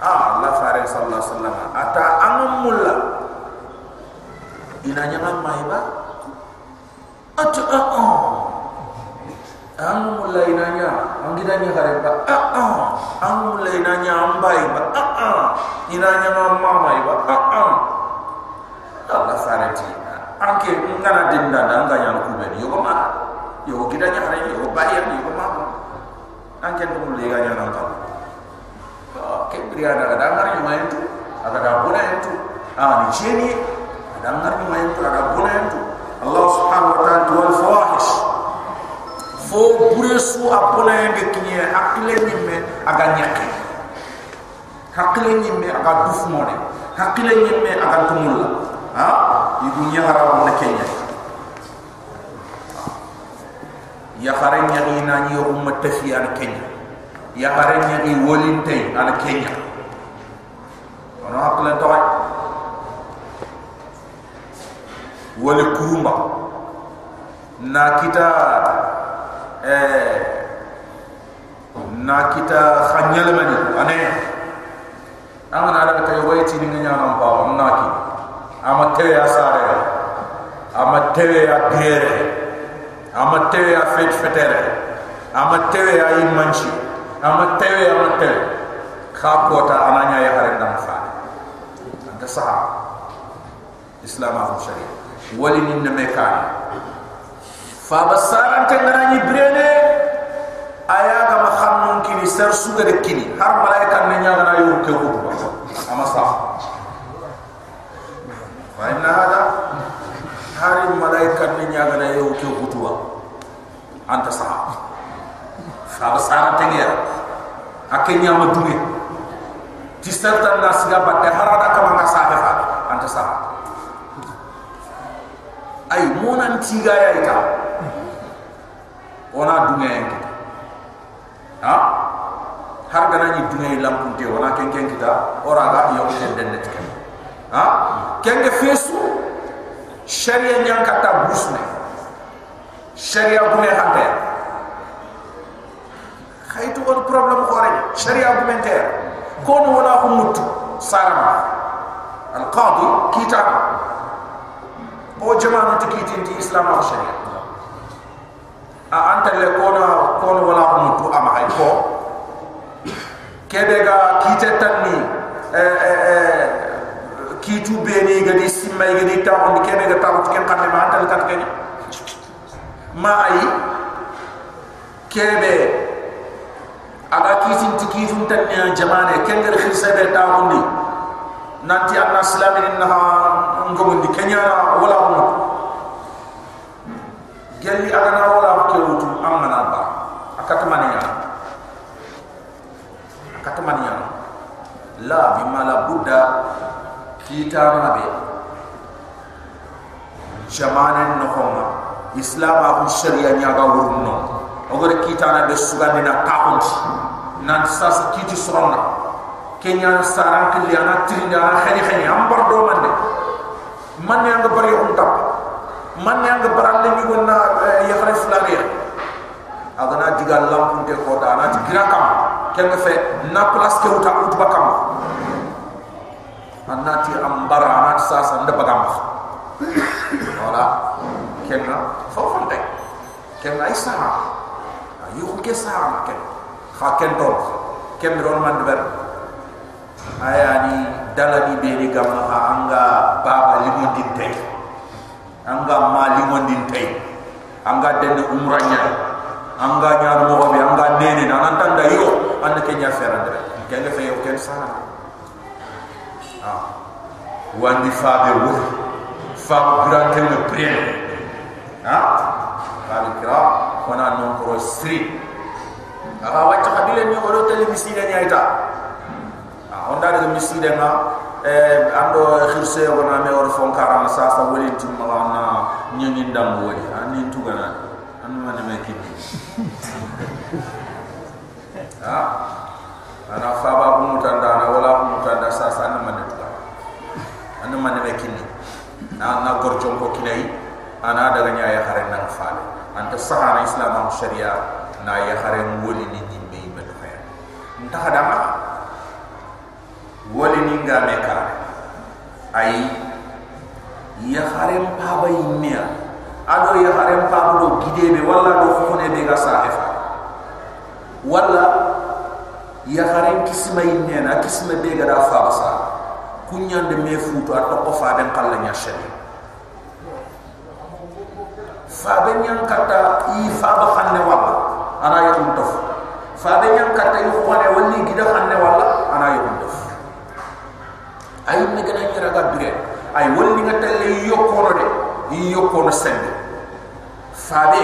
ah la fare sallallahu alaihi wasallam. Ata amam mulla. Ina nyama mai ba? A a am mulla ina nya angida nya xare ba a a am mulla ina nya ambai ba a a ina nyama mama ba a a Allah fare ti anke ngana dinda da nga nyana ku ben yo ma yo gida nya hare yo ba ya yo ma anke dum le ga nyana ta ke priya da da ngari ma entu aga da bona entu ah ni cheni da ngari ma entu aga bona entu Allah subhanahu wa ta'ala wal fawahish fo bure su abona ende kinye akile nimme aga nyake hakile nimme aga dufu mone hakile nimme aga tumulla ha? Ibu nyara wona kenya ya kharenya ina ni umma tafi an kenya. Ya kharenya ni wolinte an kenya. Ona akla to wala kurumba. Na kita eh. Na kita khanyal mani ane amana ala tay wayti ni ngana pa amna ki ama tewe ya sare ama tewe bere ama tewe fet fetere ama tewe imanchi ama tewe ama tewe kha kota ananya ya hare ndam fa anta sa islam afu sharia wali ni ne kan fa basaran ke ngarani brene aya ga ma khamun kini ser suga de kini har malaika ne nya ngara yu ke ku ama sa ya, fa inna hada har malaika ne nya ngara yu ke ku tuwa anta sa fa basaran te ngira akenya ma dunge ti serta na siga ba de harada ka ma sa be fa anta sa ay monan tigaya ita ona dunga yang kita. Ha? Har gana ni dunga yang lampun te ona ken ken kita ora ga yo ken den net ken ha? Ken ke fesu sharia nyang kata busne sharia bune hande khaitu on problem ore sharia bune te kono wala ko mutu. Sarama al qadi kita o jama'atu kitinti islam wa sharia a anta le kono kono wala ko mutu ama hay ko. Kebe ga kite tanni eh eh eh kitu beni ga di simay ga di taw on kebe ga taw ken xamne ma anta kat ken ma ay kebe aga kitin ti kitum tanni jamane ken ga khisa be taw on di nanti anna islamin na ngomundi kenya wala ko gelli aga na wala ko wutu amana ba akatamani ya akatamani ya la bima la buddha. Kita nabe jamane no homa islam a sharia nya ga wurno ogore kita na be sugandi na taunti nan sas kiti soronna kenya saran kili ana tirinda ana khani ambar do mande man yang ga bari on tap man yang ga baral ni gonna ya khare fulaniya agana diga lampun te ko da na tigira kam ken fe na place ke uta ut bakam anati ambar ana sasa nda bagam wala. Ken na fo fonte ken na isa yu ke sa ken. Kha ken to ken ron man ber. Ayani dalani beri gamma ha anga baba limon din anga ma limon din tay anga den umranya anga nyar mo be anga nene na nan tan dayo anda ke nya fera de ke nga fe yo ken sa ah wandi fa be wo fa grande le prien ha kali kira kona non ko sri aga wacca kabile ni ko television ni aita onda daga miside nga eh ando khirse wona me or fon karam sa sa woli tim ma na nyini ndam woli ani tu gana anu mane me ki ha? Ana fa ba bu mutanda na wala bu mutanda sa sa anu mane tu anu mane me ki na na gor jom ko kinai ana daga nya ya hare na fa sahana islam sharia na ya hare woli ni ni me me fa nta hadama wali ninga meka ay ya harem paba yimya ado ya harem paba do gidebe wala do khone be ga sahifa wala ya harem kisma yimya na kisma be ga da fa basa. Kunyande me futu ato ko fa ben kala nya shari fa ben yang kata i fa ba khanne wala ana yakum tof. Fa ben yang kata i khone wali gida khanne wala ana yakum tof ay ne gana ñira ga bire ay wonni nga telle yokkono de. Yi yokkono sembe. Fabe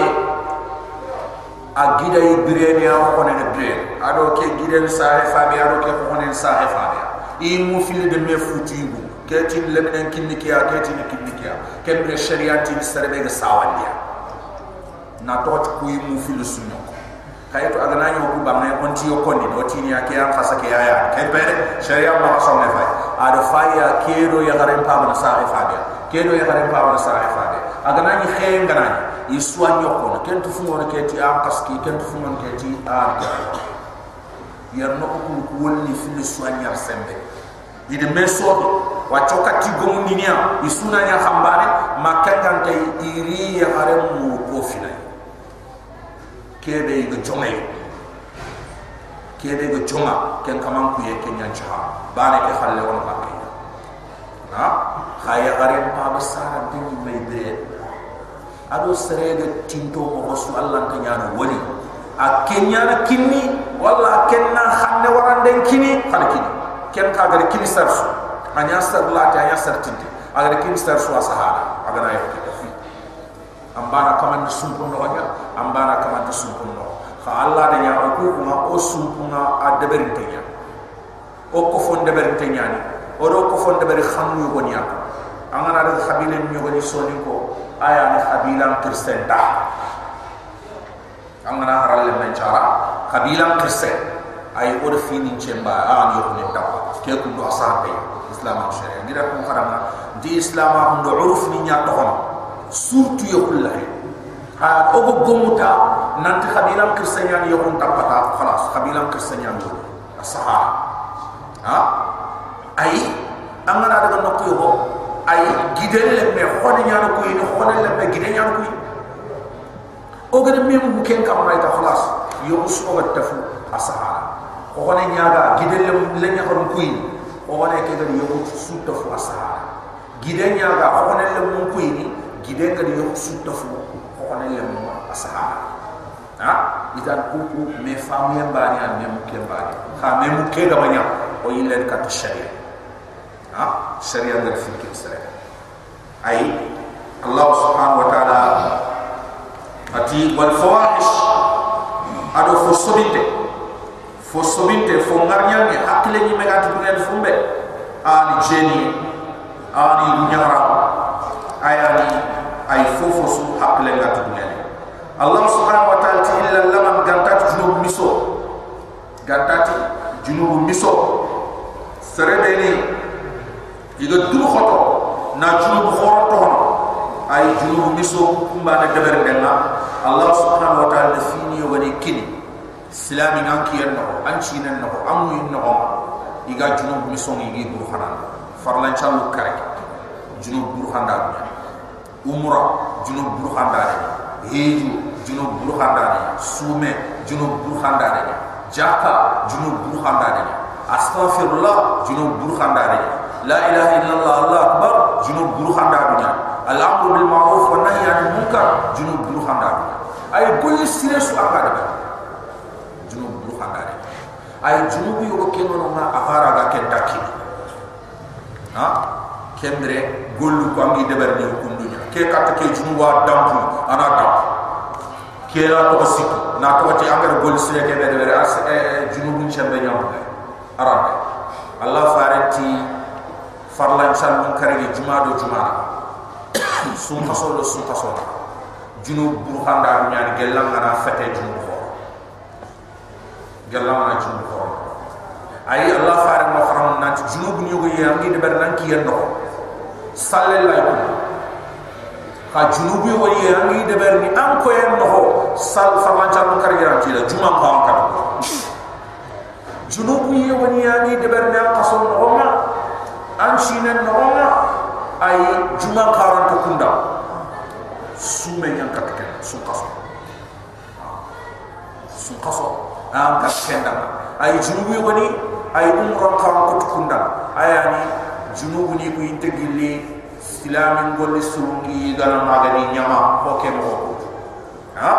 a gida yi bire ni a ko ne bire ado ke gida ni sa fabe ado ke ko ne sa fabe. I mu fil de me futi bu. Ke ti le men kinni kiya ke ti ni kinni kiya ke bre sharia ti sarbe ga sawandia. Na to yi mu fil sunyo kayto aga na nyoku bangne on ti yokondi do ti ni ake an khasa ke aya ke bere sharia ma so ne fay ada faya kedo ya garen pa na sa'i fade kedo ya garen pa na sa'i fade aga na ni khen gana ni iswa nyoko na ken tu fungo na ke ti am kaski ken tu fungo ke ti a yar no ko ku wonni fil swa nyar sembe ide meso wa chokati gomu ninia isuna nya khambane makanga tay iri ya garen mu ko finai kebe ga jonga kebe ga jonga ken kaman ku ye kenya cha bane ke khalle won ba ke ha khaya gare pa basara bin mai bre ado sere ga tinto mo rasul allah ta nyana wali a na kinni walla kenna khanne waran den kini khana kini ken ka gare kini sarsu anya sar la ta anya sar tinti agare kini sarsu asahara agana yo ambana kaman sumpu no nya ambana kaman sumpu no. Fa allah de nya ko ko ma o sumpu na a deberin te nya o ko fon deberin te nya ni. O do ko fon deberi xamu ko nya angana de khabile mi ko ni soni ko aya ni khabila kristen ta angana haral le men chara kabila kirse ay od fini chemba an yo ne ta ke ku do asabe islam sharia ngira ko karama di islam am do uruf ni nya to surtout yo kullahi ha o go gomuta nanti kirse nya yo on tapata khalas kirse nya do sahara. Ha? Ay amana daga nokko yo ay gidel le me xone ñaan ko yi xone le me gidel ñaan ko yi o gëna memu bu ken kam ray ta khalas. Yo su ko tafu asahara. Ko xone ñaaga gidel le le ñaxon ko yi xone ke gadi yo su tafu asahara. Gidel ñaaga xone le mu ko yi gidel gadi yo su tafu xone le mu asahara ha? Idan ku ku me famu yamba ni an memu ken baani ha memu ke ga banya o yi len kat sharia ha? Sharia ngal fikir sare ay allah subhanahu wa ta'ala. Ati wal fawahish. Ado fo sobinte fo sobinte fo ngarnya hakle ni megati ngel fumbe ani jeni ani nyara ayani ay fofo su hakle ngati ngel allah subhanahu wa ta'ala ti illa lamam gantat junub miso. Gantat junub miso. Serebe ni iga duru khoto na junub khoro to hono ay junub miso kumba na deber denna allah subhanahu wa ta'ala fini woni kini. Islami nganki en no an chinen no amu in no iga junub miso ngi buru hanan farlan chalu kare junub buru handa umra junub buru handa heju junub buru handa sume junub buru handa jaka junub buru handa astaghfirullah junub buru handa la ilaha illallah allah akbar junub buru handa dunya al amru bil ma'ruf wa nahy anil munkar junub buru handa ay golli sire su akada junub buru handa ay junub yo ko keno na afara ga ken takki ha? Kembre gollu ko kundunya ke kat ke junub wa dampu ana dam. Ke la to sik na to ti angara golli sire ke be deber as junub ni chambe nyam arabe allah farati farlan san mun karege juma do juma sun taso do sun taso junu burhanda du nyaani gelam ngana fete junu ko gelam ngana junu ko ay allah faare ma faram nan junu bu ñu ko yangi de ber nan ki yendo la ko ha junu bu yo yangi de ni an ko yendo ho sal farlan san mun karege ran ci la juma ko am kat junu bu yo yangi de ber ni an taso no ma an shinen no ma ay juma karan to kunda sume nyan katken su kaso su kaso an ka kenda ay junubu woni ay umra karan ko kunda ayani junubu ni ko integili islamin golli surungi gana magani nyama ko ke mo ha?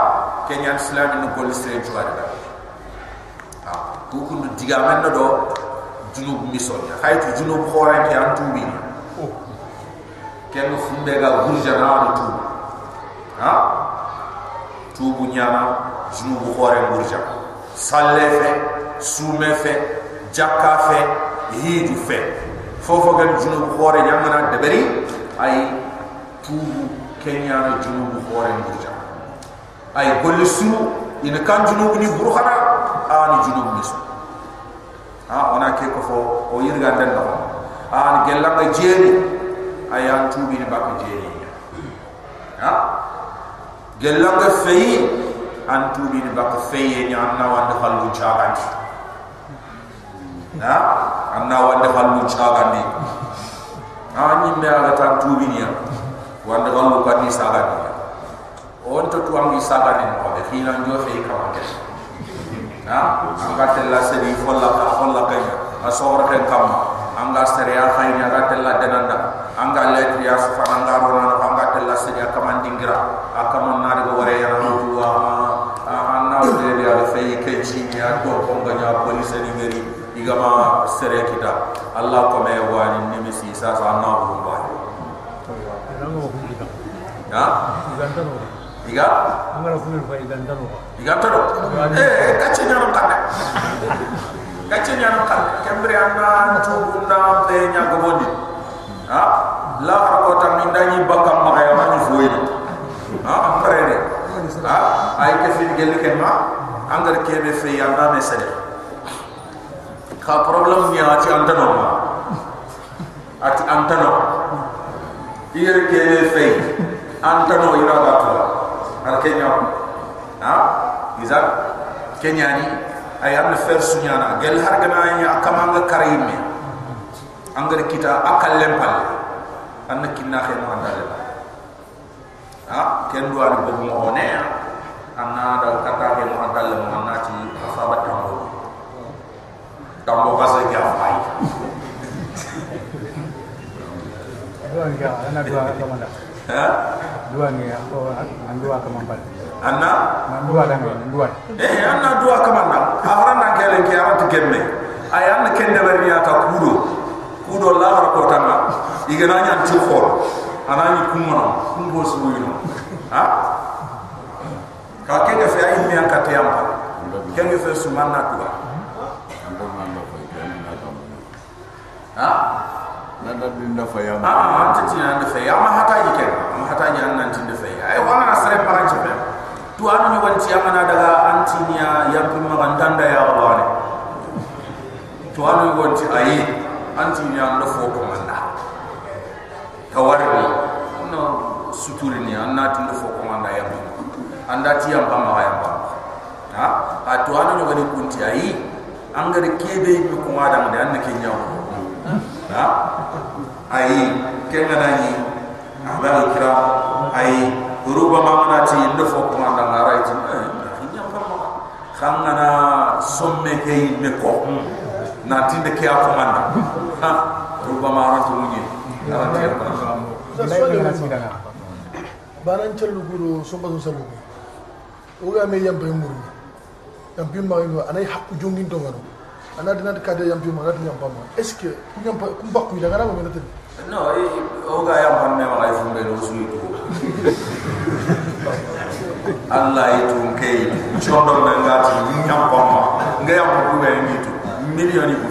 Kenyan islamin golli sere juwada ha? Ko kundu diga men do junubu misonya haytu junubu khore ke an tubi kenn fumbe ga gurjana ni. Tubi ha? Tubu nyama junubu khore gurja salle fe sume fe jakka fe hidu fe. Fofo ga junubu khore nyama deberi ay tubu kenya na junubu khore gurja ay golli suru ina kan junubu ni burkhana ani junubu miso ha ona ke ko fo o yirga den no an gelanga jeri. Ayan tubi ni bak jeri. Ha? Gelanga feyi an tubi ni bak feyi ni anna wande halu chagan ha? Anna wande halu chagan ni ha ni me ala ta tubi ni wande halu kan ni sagan ni on to tuam ni sagan ni ko be khina njo feyi kawande ha anga tella sedi folla ka folla ka ya asor ke kam anga sere ya khay nya tella denanda anga letri ya fa anga rona anga tella sedi kam dingira akam na de wore ya tu wa anna de ya fay ke chi ya police ni ngeri igama sere kita allah ko me wani nimisi sa sa na bu ba ya? Iga angara fulu fa iga ndano iga to eh kacce nyano kande kacce nyano kande kembre anda tu bunda be nya gobondi ha la ko tam ni ndani bakam ma ya ma ni. Foyi ha apare de ha ay ke fin gel ke ma angar kebe fe yanda me sare ka problem ni ati antano ma ati antano yer kebe fe antano ira ba to ar kenya. Ha? Iza? Kenya ni ay am fer sunyana gel har gana ya kamanga karime angar kita akal lempal. Anna kinna khe andale ha? Ken do ani bobu mo ne anna da kata ke mo andale mo afaba tambo tambo basa ke afai dua ni kan ana dua kemana ha? Dua ni aku an dua kemampan anna an dua dan an dua. Eh anna dua kamanda ahran na kele ke arat gemme ay anna ken de bari ta kudo kudo la har ko tanga igana nya ci khol anani kumona kumbo su yino ha? Ka ke ga fa ay mi an ka tayamba ken ge fa ha? Nanda dinda faya ah ah anta ti nan de fa ya ma hata ji ken. Ma hata ji an nan tin de fa ay wana na sare ci fa tu anu ni wanci amana daga antinia yang pun makan tanda ya Allah ne tu anu ni wanci ayi antinia ando fo ko manda. Tawarni no suturi ni anna tin fo ko manda ya anda ti am pama ya pam ha? Atu anu ni wani kunti ayi angare kebe mi ko madam de anna ke nyaw ha? Ayi kenga nani abal kira ayi ruba mamana ti ndo fo ko manda ngara ti nyam pama khangana somme ke me ko. Na tinde ke akomanda ha? Ruba mamana to munyi ara ti apa? banan guro somba so sabu o ga me yambe muru yambe ma ino anay hakku jongin to ngano ana dina kade yambe ma nati yamba ma est ce que ku yamba ku bakku daga na ma nati no e o ga yam pan me wala fu mbelo su yi Allah itu kay chondo na ngati nyam pama nga yam ku ga ni tu. Million yi ku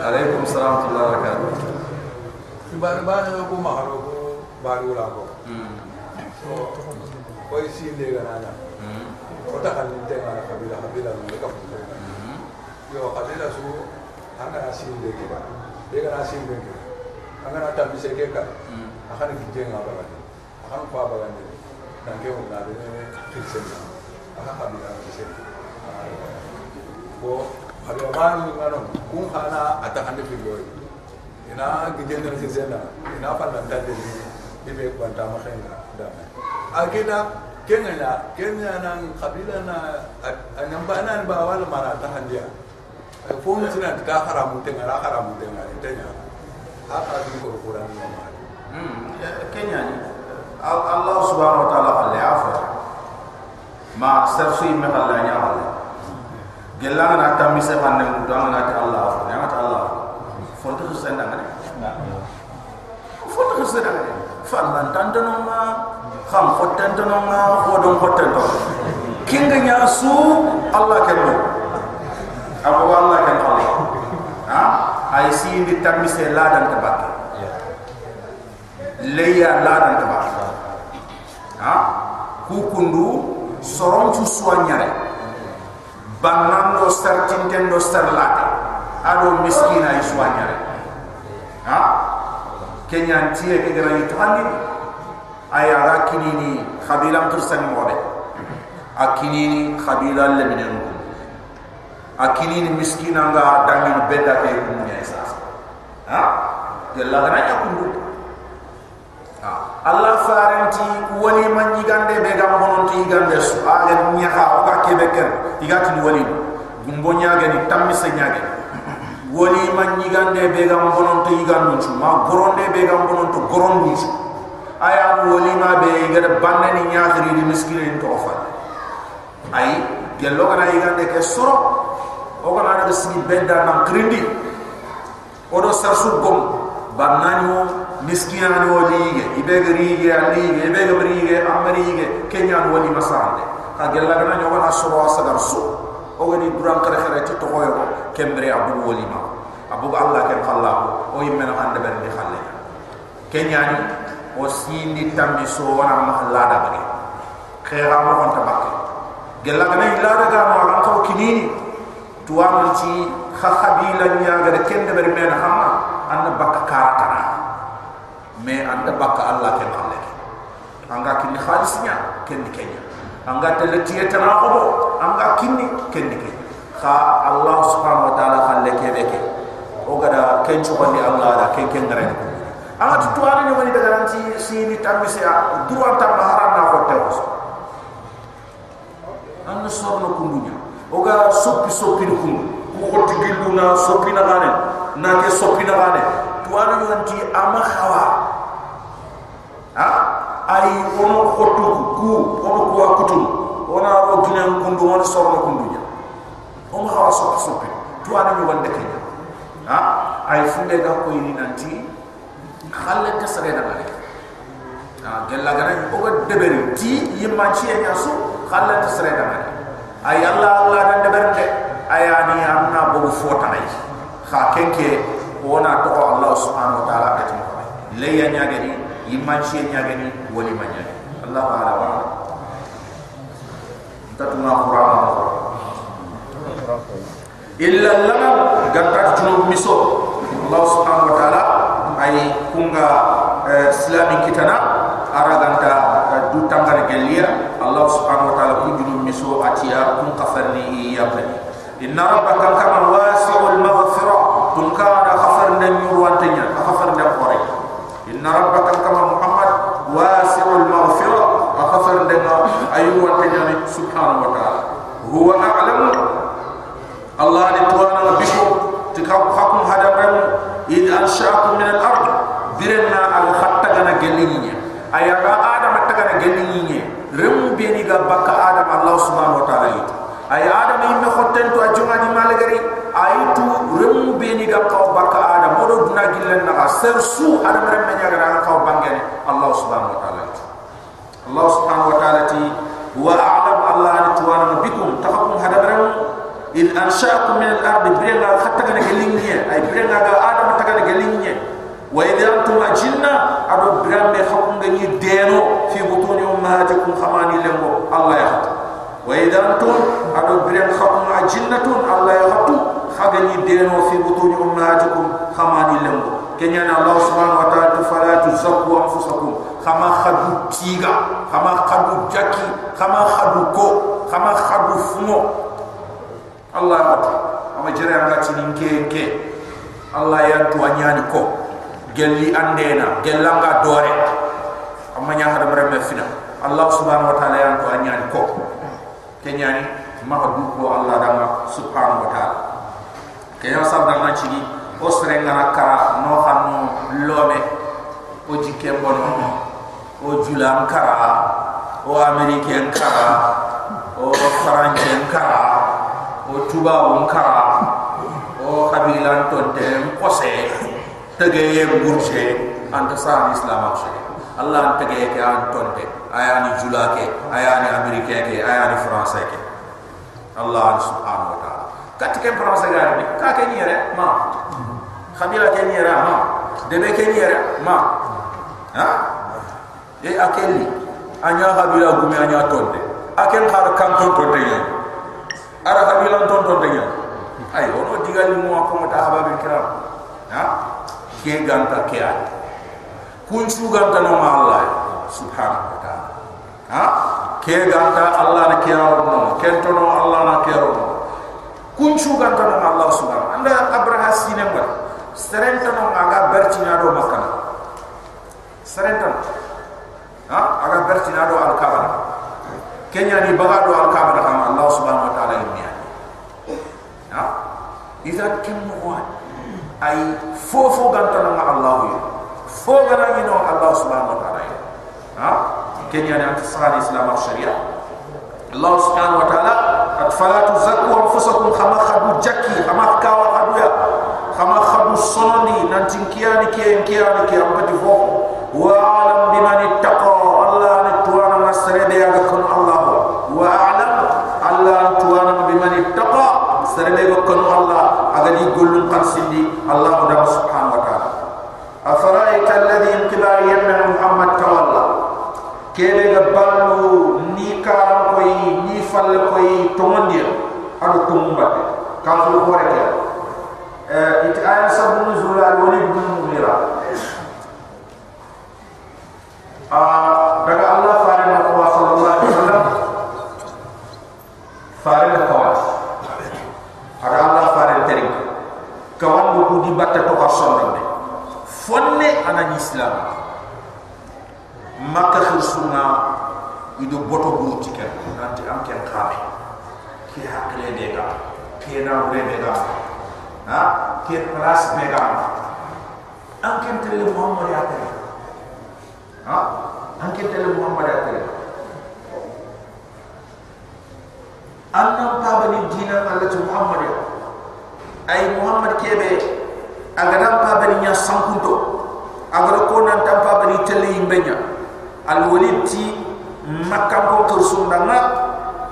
alaikum salam wa barakatuh. Ba ba ne ko ma haro ko ba ru la ko so ko si de ga otakalimitengana kabila kabila ekafuna mhm. yo kabila su anganasindekeka eganasindekeka anganatamisekeka mhm. akani kijenga bagani akani kwa bagani nange unabe kisenga aka kabila kise. Ko kabila bani ngano kun kana atakande figoy ina gijenga kisenga ina panda tande ni. Ibe kwanta mahenga dama akina akida kenya na kenya nan kabila na anan ba nan ba wala mara ta handiya fo mu tuna ta haramu te ngara haramu te ngara tanya haka ko quran ni ma kenya ni. Allah subhanahu wa ta'ala khalle afa ma sarfi me khalla nya Allah. Gelanga na tammi se fanne mu do na ta Allah. Afa ya ta Allah. Fonto ko senda ngane fonto ko senda ngane fallan tantono ma kham fotantono ma hodon fotanto kinga nya su Allah kello abu Allah kan Allah? Ha? Ay si indi tammi se ladan tabakke leya ladan tabakke ha? Ku kundu soron tu soanyare bannando startintendo starlate ado miskina ay soanyare ha? Kenya tie ke gara ni? tani ay ara kinini khabilam tursan mode akinini khabila le minen ko akinini miskina nga dangin beda ke kumunya esas ha? Gella gana ya kundu ha. Allah faranti woni man yigande be gam bononti yigande su ala nyaha o ka kebe ken igati woni gumbo nyaage ni tammi se nyaage woni man yigande be gam yigandu su ma goronde be gam bononto gorondu aya woni ma be igada bannani nyaagri di miskine to fa ay gello kana yigande ke soro o kana daga sini benda nam krindi odo sarsu gom bannani o miskina ni wali ge ibe gari ge ali ge ibe kenya ni wali masande ka gella kana nyoga na soro asagar su o wani duran kare kare ti to koyo kembre abu wali ma abu allah ken khalla o yimme no hande ber ni khalle kenya ni o sindi tammi so wana mahalla da bari khaira mo on tabakke gella gana illa da ga ma ran ko kinini tuwan ci kha khabila nya ga de kende bari men hamma anda bakka karatana me anda bakka allah ken khalle anga kinni khalisnya kendi kenya. Anga teletiye tana ko anga kinni kendi kenya. Kha allah subhanahu wa ta'ala khalle ke beke. O gada ken chobandi allah da ken ken ngare anga tu tuana ni wani daga nanti sini tamise a duwa ta maharam na hotel. Anga sorno kundunya o ga soppi soppi ni kundu ko hotti gillu na soppi na gane na ke soppi na gane tuana ni nanti ama khawa. Ha? Ay ono hottu ku ono ko akutum ona ro ginen kundu won sorno kundunya o ma khawa soppi soppi tuana ni wande kenya ha? Ay funde ga ko ni nanti xalle ke serena ngare a gella gare oga deberi ti yimman ciye ñasu xalle ke serena ngare ay allah allah da debernde ayani amna bogu fotanay xa kenke wona toxo allah subhanahu wa taala ketimo xame leya ñageni yimman ciye ñageni wolima ñageni allahu ala wa ala tatuna qur'ana illa lana gantat junub miso allah subhanahu wa taala ay kunga islami kitana araganta du tangare gelia allah subhanahu wa ta'ala kujulu miso atia kun qafarni yabani inna rabbaka kama wasi'ul maghfira. Tun kana khafarna nyurwantanya khafarna qore inna rabbaka kama muhammad wasi'ul maghfira. Khafarna ayuwantanya subhanahu wa ta'ala. Huwa a'lamu allah ni tuwana bikum tikaw hakum hadam id anshaakum min al gelinye ayaga adam tagana gelinye rem beni ga bakka adam allah subhanahu wa ta'ala itu. Ay adam imme khotten to ajunga di malagari. Aitu rem beni ga kaw bakka adam. Modo duna gillen na ser su adam rem me nyaga na kaw bangene allah subhanahu wa ta'ala itu. Allah subhanahu wa ta'ala ti wa a'lam allah ni tuwana bikum. Tafakum hadam rem in anshaakum min al-ard birna khattagana gelinye ay birna ga adam tagana gelinye wa idha antum ajinna ado birambe hakunga ni deno fi butuni ummahatikum khamani lembo allah ya hatu wa idha antum ado biram hakunga ajinnatun allah ya hatu khagani deno fi butuni ummahatikum khamani lembo kenya na allah subhanahu wa ta'ala fala tuzakku anfusakum khama khadu tiga khama khadu jaki khama khadu ko khama khadu fumo allah ya hatu ama jere ngati ninke ke Allah ya tuanyani ko gelli andena gellanga dore amma nya hada mare fina Allah subhanahu wa ta'ala ya tuanyani ko kenyani ma du ko Allah dama subhanahu wa ta'ala. Kenya sabda na chigi o serenga na kara no hanu lome o jikke bono o julam kara o americain kara o farancien kara o tubabu kara o kabilan tonte kose allah anta tege ke an tonte ayani julake ayani amerike ke ayani france ke allah subhanahu wa taala. Katike france ga ni ka ke ni re ma. Kabila ke ni re ma. Debe ke ni re ma. Ha? E akeli anya kabila gumi anya tonte aken har kan tonte ya ara kabila tonte ya ay ono digal mo ko mata hababe kiram. Ha ke ganta ke ay kun su ganta no ma allah. Subhanahu wa ta'ala. Ha? Ke ganta allah na ke no ken to no allah na ke ro kun su ganta no allah subhanahu anda abraha sine ngol serenta no aga bertina do makana serenta ha aga bertina do al kabana kenya ni baga do al kabana allah subhanahu wa ta'ala ni ha? Iza kim wa ay fofo gantana ma allah yi fo gana ni no allah subhanahu wa ta'ala ha? Kenya ni anta sahal islam al sharia allah subhanahu wa ta'ala at fala tuzakku anfusakum khama khadu jakki khama kawa khadu ya. Khama khadu sononi nanti kiyani ke kiyani ke ampati fo wa alam biman ittaqa allah ni tuwana masrebe ya gakon allah. Wa alam allah tuwana biman ittaqa serebe go kono allah. Agadi gollum kan الله رب سبحانه وتعالى أفرأيت الذي انتباه أن محمد تولى كيف يقبل ني كارم كوي ني فل كوي تومنديا هذا تومبا كافر كوركيا إتعام سبب نزول الوليد بن مغيرا آه ido boto buru tiket nanti am ken khabe ki hakle de ga ki na wure de ga ha? Ki place de ga am ken tele muhammad ya tele ha? Am ken tele muhammad ya tele. Annam ta bani dina allah muhammad ya. Ay muhammad kebe agadam pa bani nya sankunto agada ko nan tam pa tele yimbenya al walid ti makam ko tur sundanga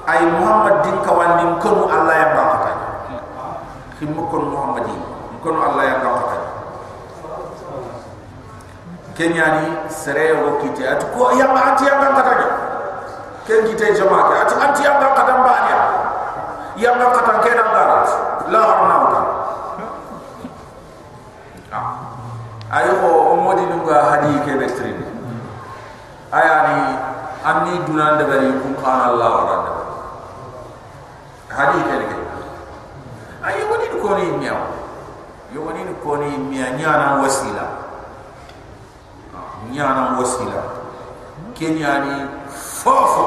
ay muhammad din kawandi kono allah ya bakata khim kon muhammadi kono allah ya bakata kenyani sere wo kite at ko ya ma ati ya kan kata ken kite jama ke at anti ya kan kata mbanya ya kan kata ke garat la harna uta ayo ko modi nunga hadi ke betrin ayani anni dunan de bari kum kana allah wa rada hadi ke ke ayo woni ko ni miya yo woni ko ni miya nyana wasila. Nyana wasila. Kenya ni fofo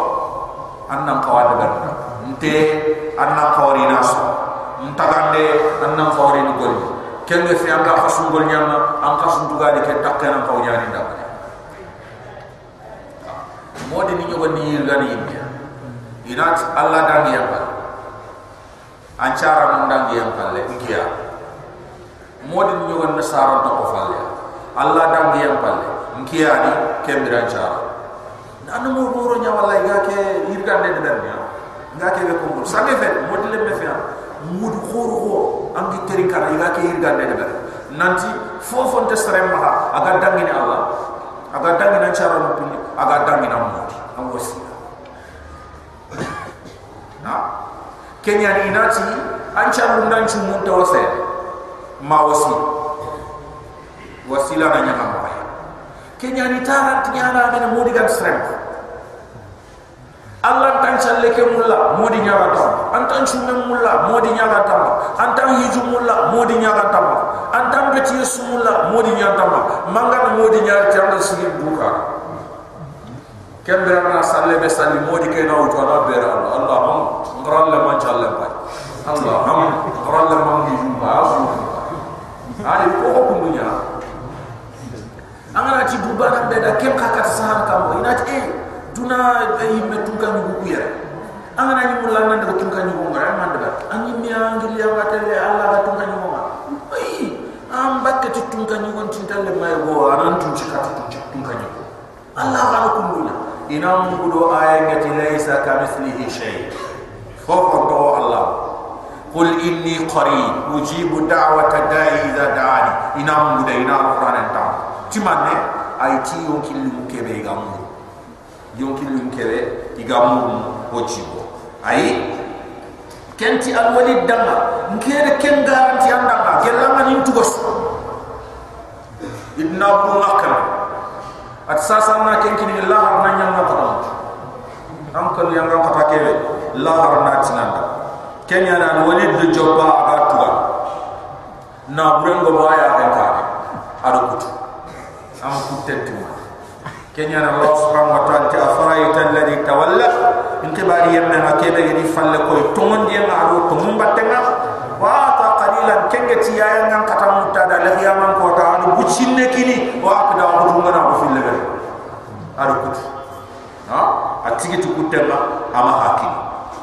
annan kawada barna nte annan kawari naso ntagande annan kawari ni golli kende fi anga fasun gol nyama an kasun tuga de ke takkena kaw nyani ni nyogo ni yirgani yimbe inat alla dangi yamba ancara mun dangi yamba le ngiya modi ni nyogo na sara to ko falle alla dangi yamba le ngiya ni kembira ancara. Nanu mo boro nya wala ke yirgande de dan ya ga ke be ko sange fe modi le me fe mudi khoro ko angi teri kana ga ke yirgande de dan nanti fofon te sare ma aga dangi ni allah. Aga dangi na cara no pini aga dangi na mo am wasila na kenya ni inati an cara ndan chu mun to wase wasila na nyaka mo kenya ni tara tinyana na modi gam sare Allah tan challe ke mulla modi nyaga tam antan chume mulla modi nyaga tam antan hiju mulla modi nyaga tam antan beti yesu mulla modi nyaga tam manga modi nyaga tam sigi buka kembra na salle be salli modi ke na uto na bera Allah Allah ham ngral le man challe pa Allah ham ngral le man ni jumba asu ali ko ko kundunya angana ti dubana be da kem kakat sahar kam ina ti duna ay me tunka ni bu yere angana ni mulla nan da tunka ni bu ngara man da anyi mi angil ya wa tele alla da tunka ni mo ay am bakke ti tunka ni gon tin talle may go anan tun ci kat tun tunka ni alla ba ko mulla inam kudo ayati laysa kamithlihi shay khofto allah. Qul inni qareeb ujibu da'wata da'i idha da'ani. Inam kudo ina qur'an ta timane eh, ay ti yonki lumkebe gam yonki lumkebe igam ojibo ay kenti alwali danga. Ngere ken garanti andanga gelama nintugo ibn abu nakra at sasa na ken kini la har na nyang na tam am kan yang ram kata ke la har na tsina da ken ya na walid de jobba aga tuga na rengo ba ya ken ka aro kutu. Am kutte tu ken ya na wa subhan wa ta ta faraita alladhi tawalla? In tibari yamna ma ke falle ko to ngon die na aro to تمن بتنا وأعطى قليلا كنجتي يا ينعم كتام متدا لهي أمان كوتا أنا بتشين كني وأكدا أبدونا بفيل لغير أنا كت ها أتيجي تكتما أما حكي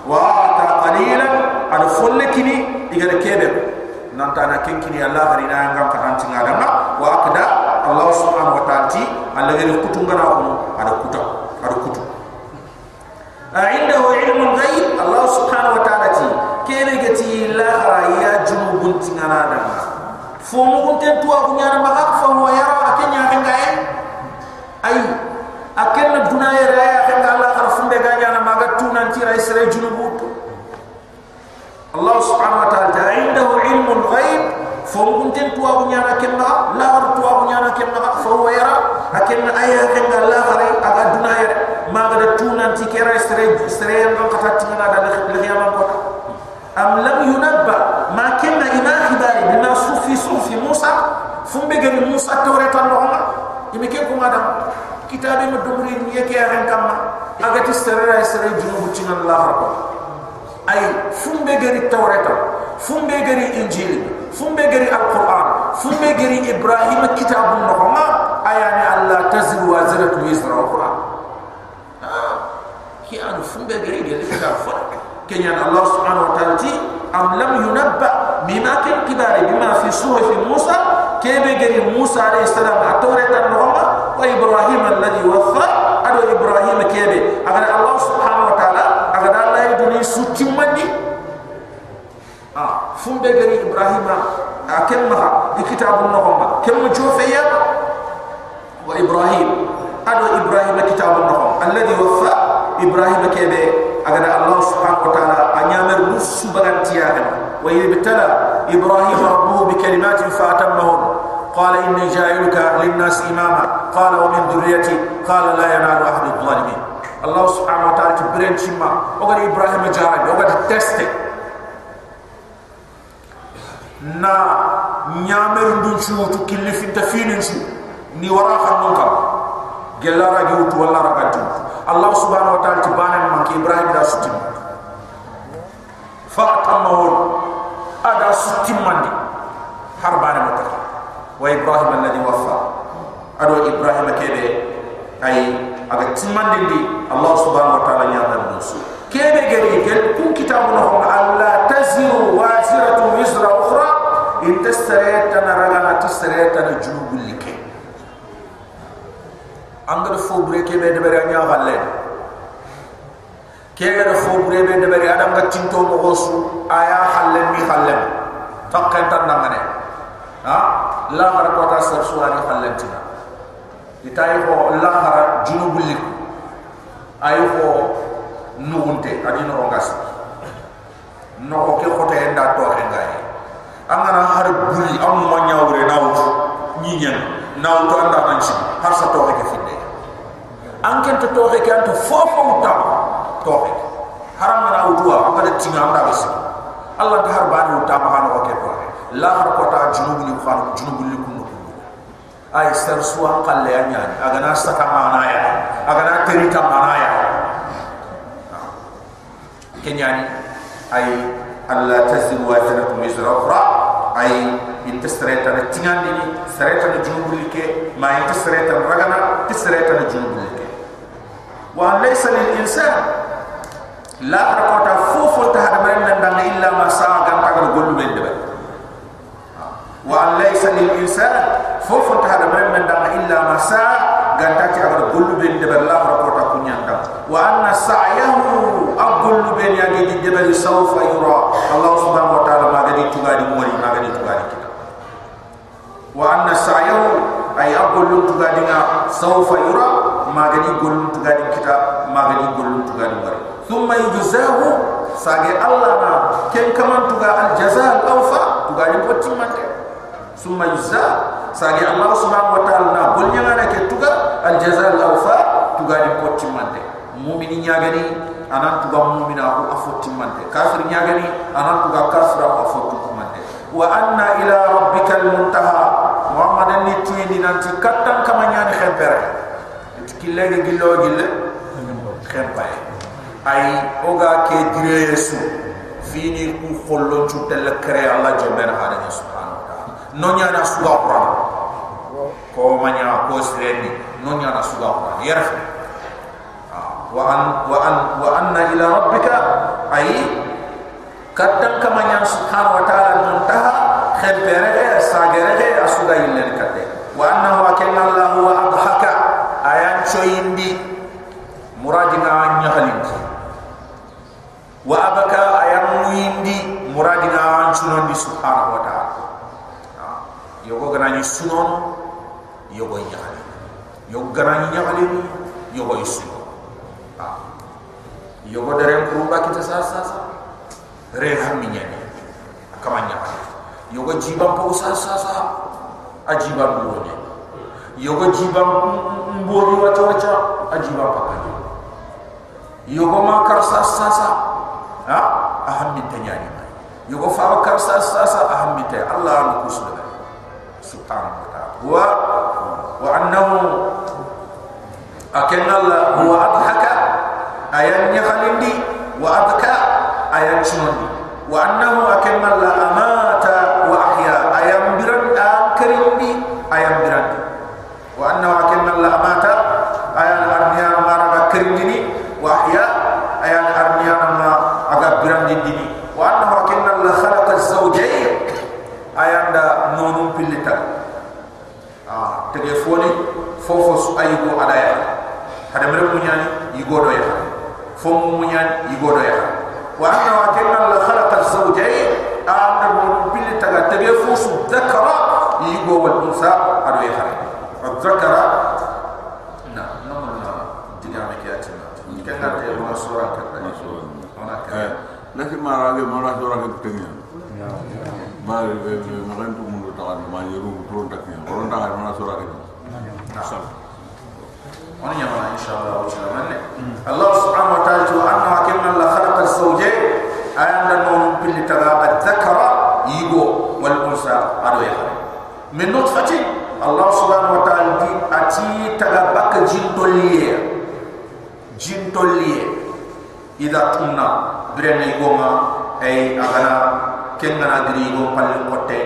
وأعطى قليلا أنا فل كني إذا كيف نانتانا كنكني الله هرينا ينعم كتام تنعدنا وأكدا Allah subhanahu wa ta'ala ti alla gari kutu ngana ko ada kuta ada kutu عنده علم الغيب الله سبحانه وتعالى tu tingana da ma fo mo ko te tu aku nyara ma hak fo mo yara akenya henga ay ayu akel na buna allah ar fu be ganya na maga tu nan isra junubu allah subhanahu wa ta'ala ta indahu ilmul ghaib. Fo mo ko te tu aku nyara ken na la war tu aku nyara ken na fo mo yara akel na ayya allah ar aga duna e maga de tu nan ti ke ra isra isra en ko ta tingana da le khiyam ko am lam yunab fumbe gari Musa tawratan no imi ke kuma da kitabe mo dumri ni yake ran kamma aga ti serra serra junubu tinan la harko ay fumbe gari tawrata fumbe gari injil fumbe gari alquran fumbe gari ibrahim kitabun no ma ayani allah tazru wazratu wizra ukhra ki an fumbe gari gari kitab fa kenya allah subhanahu wa ta'ala ti am lam yunabba bima kan kibari bima fi suhuf musa waffa ado ibrahim kebe agar allah subhanahu wa ta'ala agar allah iduni suci mandi ah fumbe gari ibrahim akem ma di kitabun no ma kem jofe ya wa ibrahim ado ibrahim kitabun no alladhi waffa ibrahim kebe agar allah subhanahu wa ta'ala anyamer musu bagantiya wa yibtala إبراهيم ربه بكلمات فأتمهن. قال إني جاعلك للناس إماما. قال ومن ذريتي. قال لا ينال أحد الظالمين. الله سبحانه وتعالى تبرين شما وقال إبراهيم جارب وقال تستي. نا نعمل دون شو تكل في الدفين شو ني وراء kan جل kam ولا ragi الله سبحانه وتعالى تبان من wa لا tibana man ki جل راجوت ولا راجوت الله سبحانه وتعالى تبان من إبراهيم دا ستم فأتمه أدا ستم مندي حربان متكلم وإبراهيم الذي وفى أدو إبراهيم كيبه أي أغا تمان دي الله سبحانه وتعالى يعمل نوسو كيبه غري كل كون كتابنا هم ألا تزر وازرة وزر أخرى إن تستريتنا رغانا تستريتنا جنوب لك أنغر kegene fobure be debere adam ga tinto mo hosu aya halle mi halle takkan tan nangane ha? La har ko ta sar suwani halle ti na itay ko la har junubul lik ayo ko nuunte adi no ngas no ko ke ko te nda to re ngai angana har buri am mo nyawre nawu ni nyen nawu to anda nanci har sa to ke fitte anken to to ke an fofo utawa to he haram na wutuwa amada tinga anda basi allah ta har bani ta ma hanu ko ke to la har ko ta junubu ni khanu junubu li kunu ay sar suwa qalle ya? Nyani aga na sata mana ya? Aga na terita mana ya kenyani ay alla tazil wa tanatu mizra ukhra. Ay in tasreta na tingandi ni sareta na junubu ke ma in tasreta ragana tasreta na junubu li ke wa laysa lil insan la kota ko ta fofo ta har man nan dan illa ma sa gan ta go lu men de ha. wa laysa lil insan fofo ta hada man nan dan illa ma sa gan ta ta go lu men de la kota ko ta kunyan ta wa anna sa'yahu aqul lu ben ya gi di de bari sawfa yura. Allah subhanahu wa ta'ala ma gadi tuba di mori ma gadi tuba di kita. Wa anna sa'yahu ay aqul lu tuba di na sawfa yura ma gadi gol tuba di kita ma gadi gol tuba di mori ثم يجزاه ساجي الله ما كم كمان تجا الجزاء الأوفى تجا يبتي ما ثم يجزا ساجي الله سبحانه وتعالى نا بني أنا كتجا الجزاء الأوفى تجا يبتي ما تي مؤمنين يعني أنا تجا مؤمن أو أفوت ما تي كافر يعني أنا تجا كافر أو أفوت ما تي وأنا إلى ربك المنتهى محمد النبي نانتي كتان كمان يعني خبره تكلم جلوا جلوا خبره ay oga ke dire yesu. Fini ku khollo chutel kre allah jomer hada subhanahu wa ta'ala. No nya na suba qur'an. Ko ma nya ko sireni no nya na suba qur'an. Yer ah, wa an wa an wa anna ila rabbika ay kattan ka ma nya subhanahu wa ta'ala muntaha ta khabere ge sagere ge asuga yinel katte. Wa annahu akalla allah wa sunon di subhanahu wa ta'ala. Yogo gana ni sunon yogo nyali yogo gana ni nyali yogo isuno yogo dere ko ba kita sa sa sa re ham mi nyani kamanya yogo jiba po sa sa sa ajiba bo ne yogo jiba mbori wacha wacha ajiba pakani yogo ma kar sa sa sa ha. Aham mi tanyani yogo fa kar sa sa sa aham mi tay allah an kusu subhanahu wa ta'ala wa wa annahu akenna allah huwa adhaka ayan yakhalindi wa abka ayan chinondi wa annahu akenna allah amata wa ahya ayan biran akarindi ayan biran wa annahu akenna allah amata ayan arniya maraga karindini wa ahya ayan arniya ma aga biran dini wa annahu akenna allah khalaqa az-zawjayn ayan da nonum pillita ah tege foni fofo su ya hada mere ko nyani yi godo ya fo mo mo nyani yi godo ya wa anna wa kana la khalaqa zawjayn. Aamna mo bil taga tege fo su dakara yi go wa dusa adu ya hada fa dakara na na mo na diga me kiya tina ni ka ta ya ma sura ka ta ni sura ona ka na ki ma ra ge ma ra sura ka ta ni ya ma re re ma ren tu mo ta ma ni ru ru ta ni ro ta ma sura ka ni ta sa وانا يا ان شاء الله وجل من الله سبحانه وتعالى ان حكم الله خلق الزوجين ان النوم بالتغا الذكر يبو والانثى ادو يا من نطفه الله سبحانه وتعالى دي اتي تغبك جن تولي جن تولي اذا كنا برن يغما اي اغنا كننا دريغو قل قوتي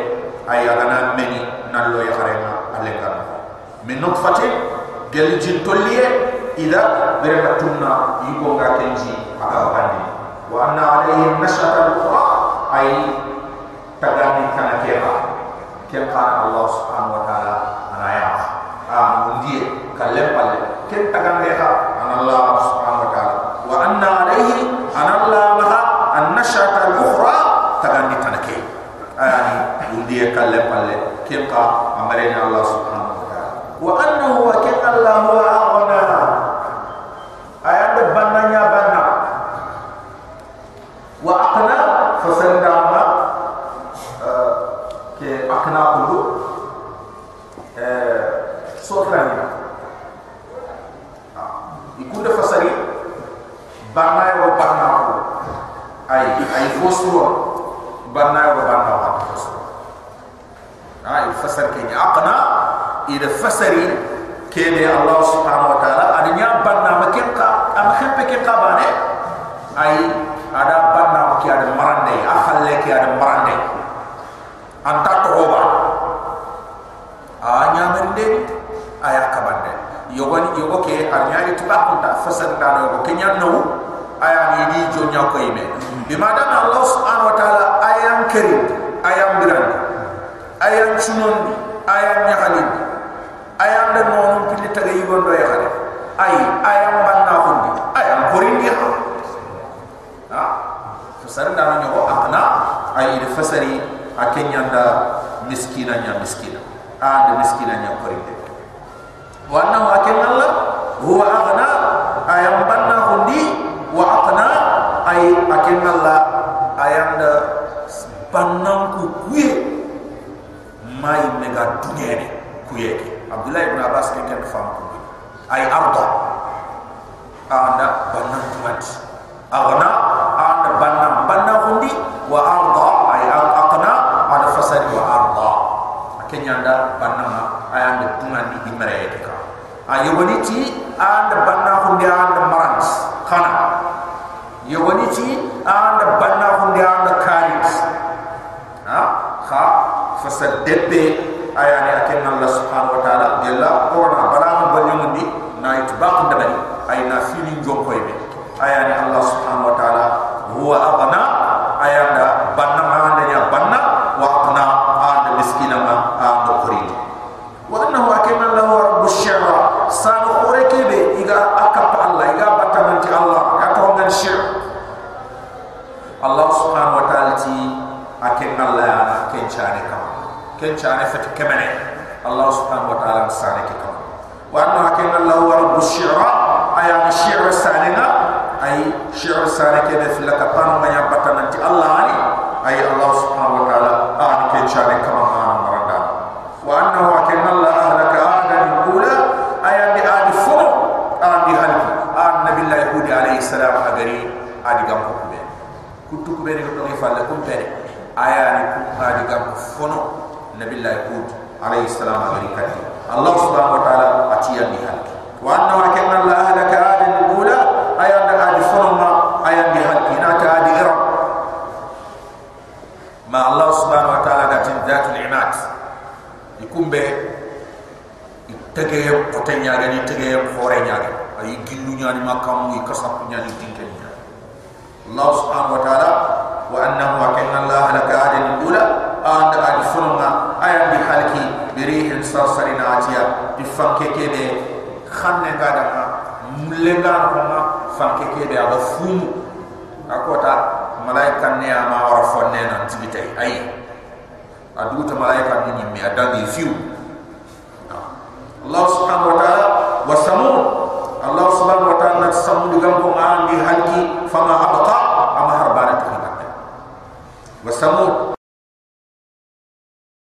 اي اغنا مني نلو يخرينا الله كان من نطفه gali jin tolliye ida berema tunna yiko nga kenji aga bahandi wa anna alaihi nashata lukha ay tagani kana kema kem kana Allah subhanahu wa ta'ala anaya ah kallem palle. Ken kem tagan beha anallah subhanahu wa ta'ala. Wa anna alaihi anallah maha annashata lukha tagani kana ke ayani ah, undiye kallem palle. kem ka amarene Allah subhanahu wa ta'ala. Wa annahu sallam wa ke anya itba kunta fasari dano yogo kenya no aya ni di jonya ko ime bimada Allah subhanahu wa ta'ala ayam kerim ayam birande ayam chunondi ayam nyahalindi ayam da nonu pili taga yigon do yakhare ay ayam banna hundi ayam korindi ha ha fasar da no nyogo akna ay de fasari akenya da miskina nya miskina a de miskina nya korindi wa annahu akenna huwa aghna ayam banna hundi wa aqna ay akenna allah ayam da bannan ku kuye mai mega dunyene kuyeke Abdullah ibn Abbas ke kan fam ko ay arda anda banna tumat agna anda banna banna hundi wa arda ay aqna ada fasari wa arda akenya anda banna ma ay anda tuman di mere ka ay yoboniti anda hundi anda marans. Khana. Yoboniti anda banna hundi anda karit ha? Kha. Fasal debbe ayani akenna Allah subhanahu wa ta'ala gella ona barama banyamundi na itbaq dabari ay na fili jom koy be ayani Allah subhanahu wa ta'ala huwa aghna ayanda banna ma anda ya banna wa aqna anda miskina ma anda quri wa annahu akenna lahu rabbush shi'ra san khore kebe iga akap Allah iga batamanti Allah ya to ngan shir Allah subhanahu wa ta'ala ti akenna Allah ya kenchane kama ken chane fati kemene Allah subhanahu wa ta'ala sane ke kam wa anna hakina Allah wa rabbu shi'ra aya shi'ra sanina ay shi'r sare ke be fil ka panu ma ya batana ti allah ani ay allah subhanahu wa ta'ala an ke chare kama ma maranda wa annahu akanna allah ahlaka adan ula ay andi adi furo andi halki an nabillahi yahudi alayhi salam agari adi gam ko be kutu ko be ne ko ifalle kum pere aya ni ku adi gam fono nabillahi yahudi alayhi salam kati allah subhanahu wa ta'ala atiya ni halki wa annahu akanna allah ahlaka adan ula ay andi adi fono ma ay andi halki na ta adi iram ma allah subhanahu wa ta'ala gatin dhatul imat ikumbe tegeyam kote ñaga ni tegeyam xore ñaga ay gillu ñani makam muy kasap ñani dinkel ñaga allah subhanahu wa ta'ala wa annahu wa allah la ka'adin ula anda ad funma aya bi halki bi rihin sarsarina atiya bi fanke kebe xanne ngada ma mulenga ko ma fanke kebe aba fumu akota malaika ne ama wara fonne na tibitay ay aduta malaika ni mi adagi fiu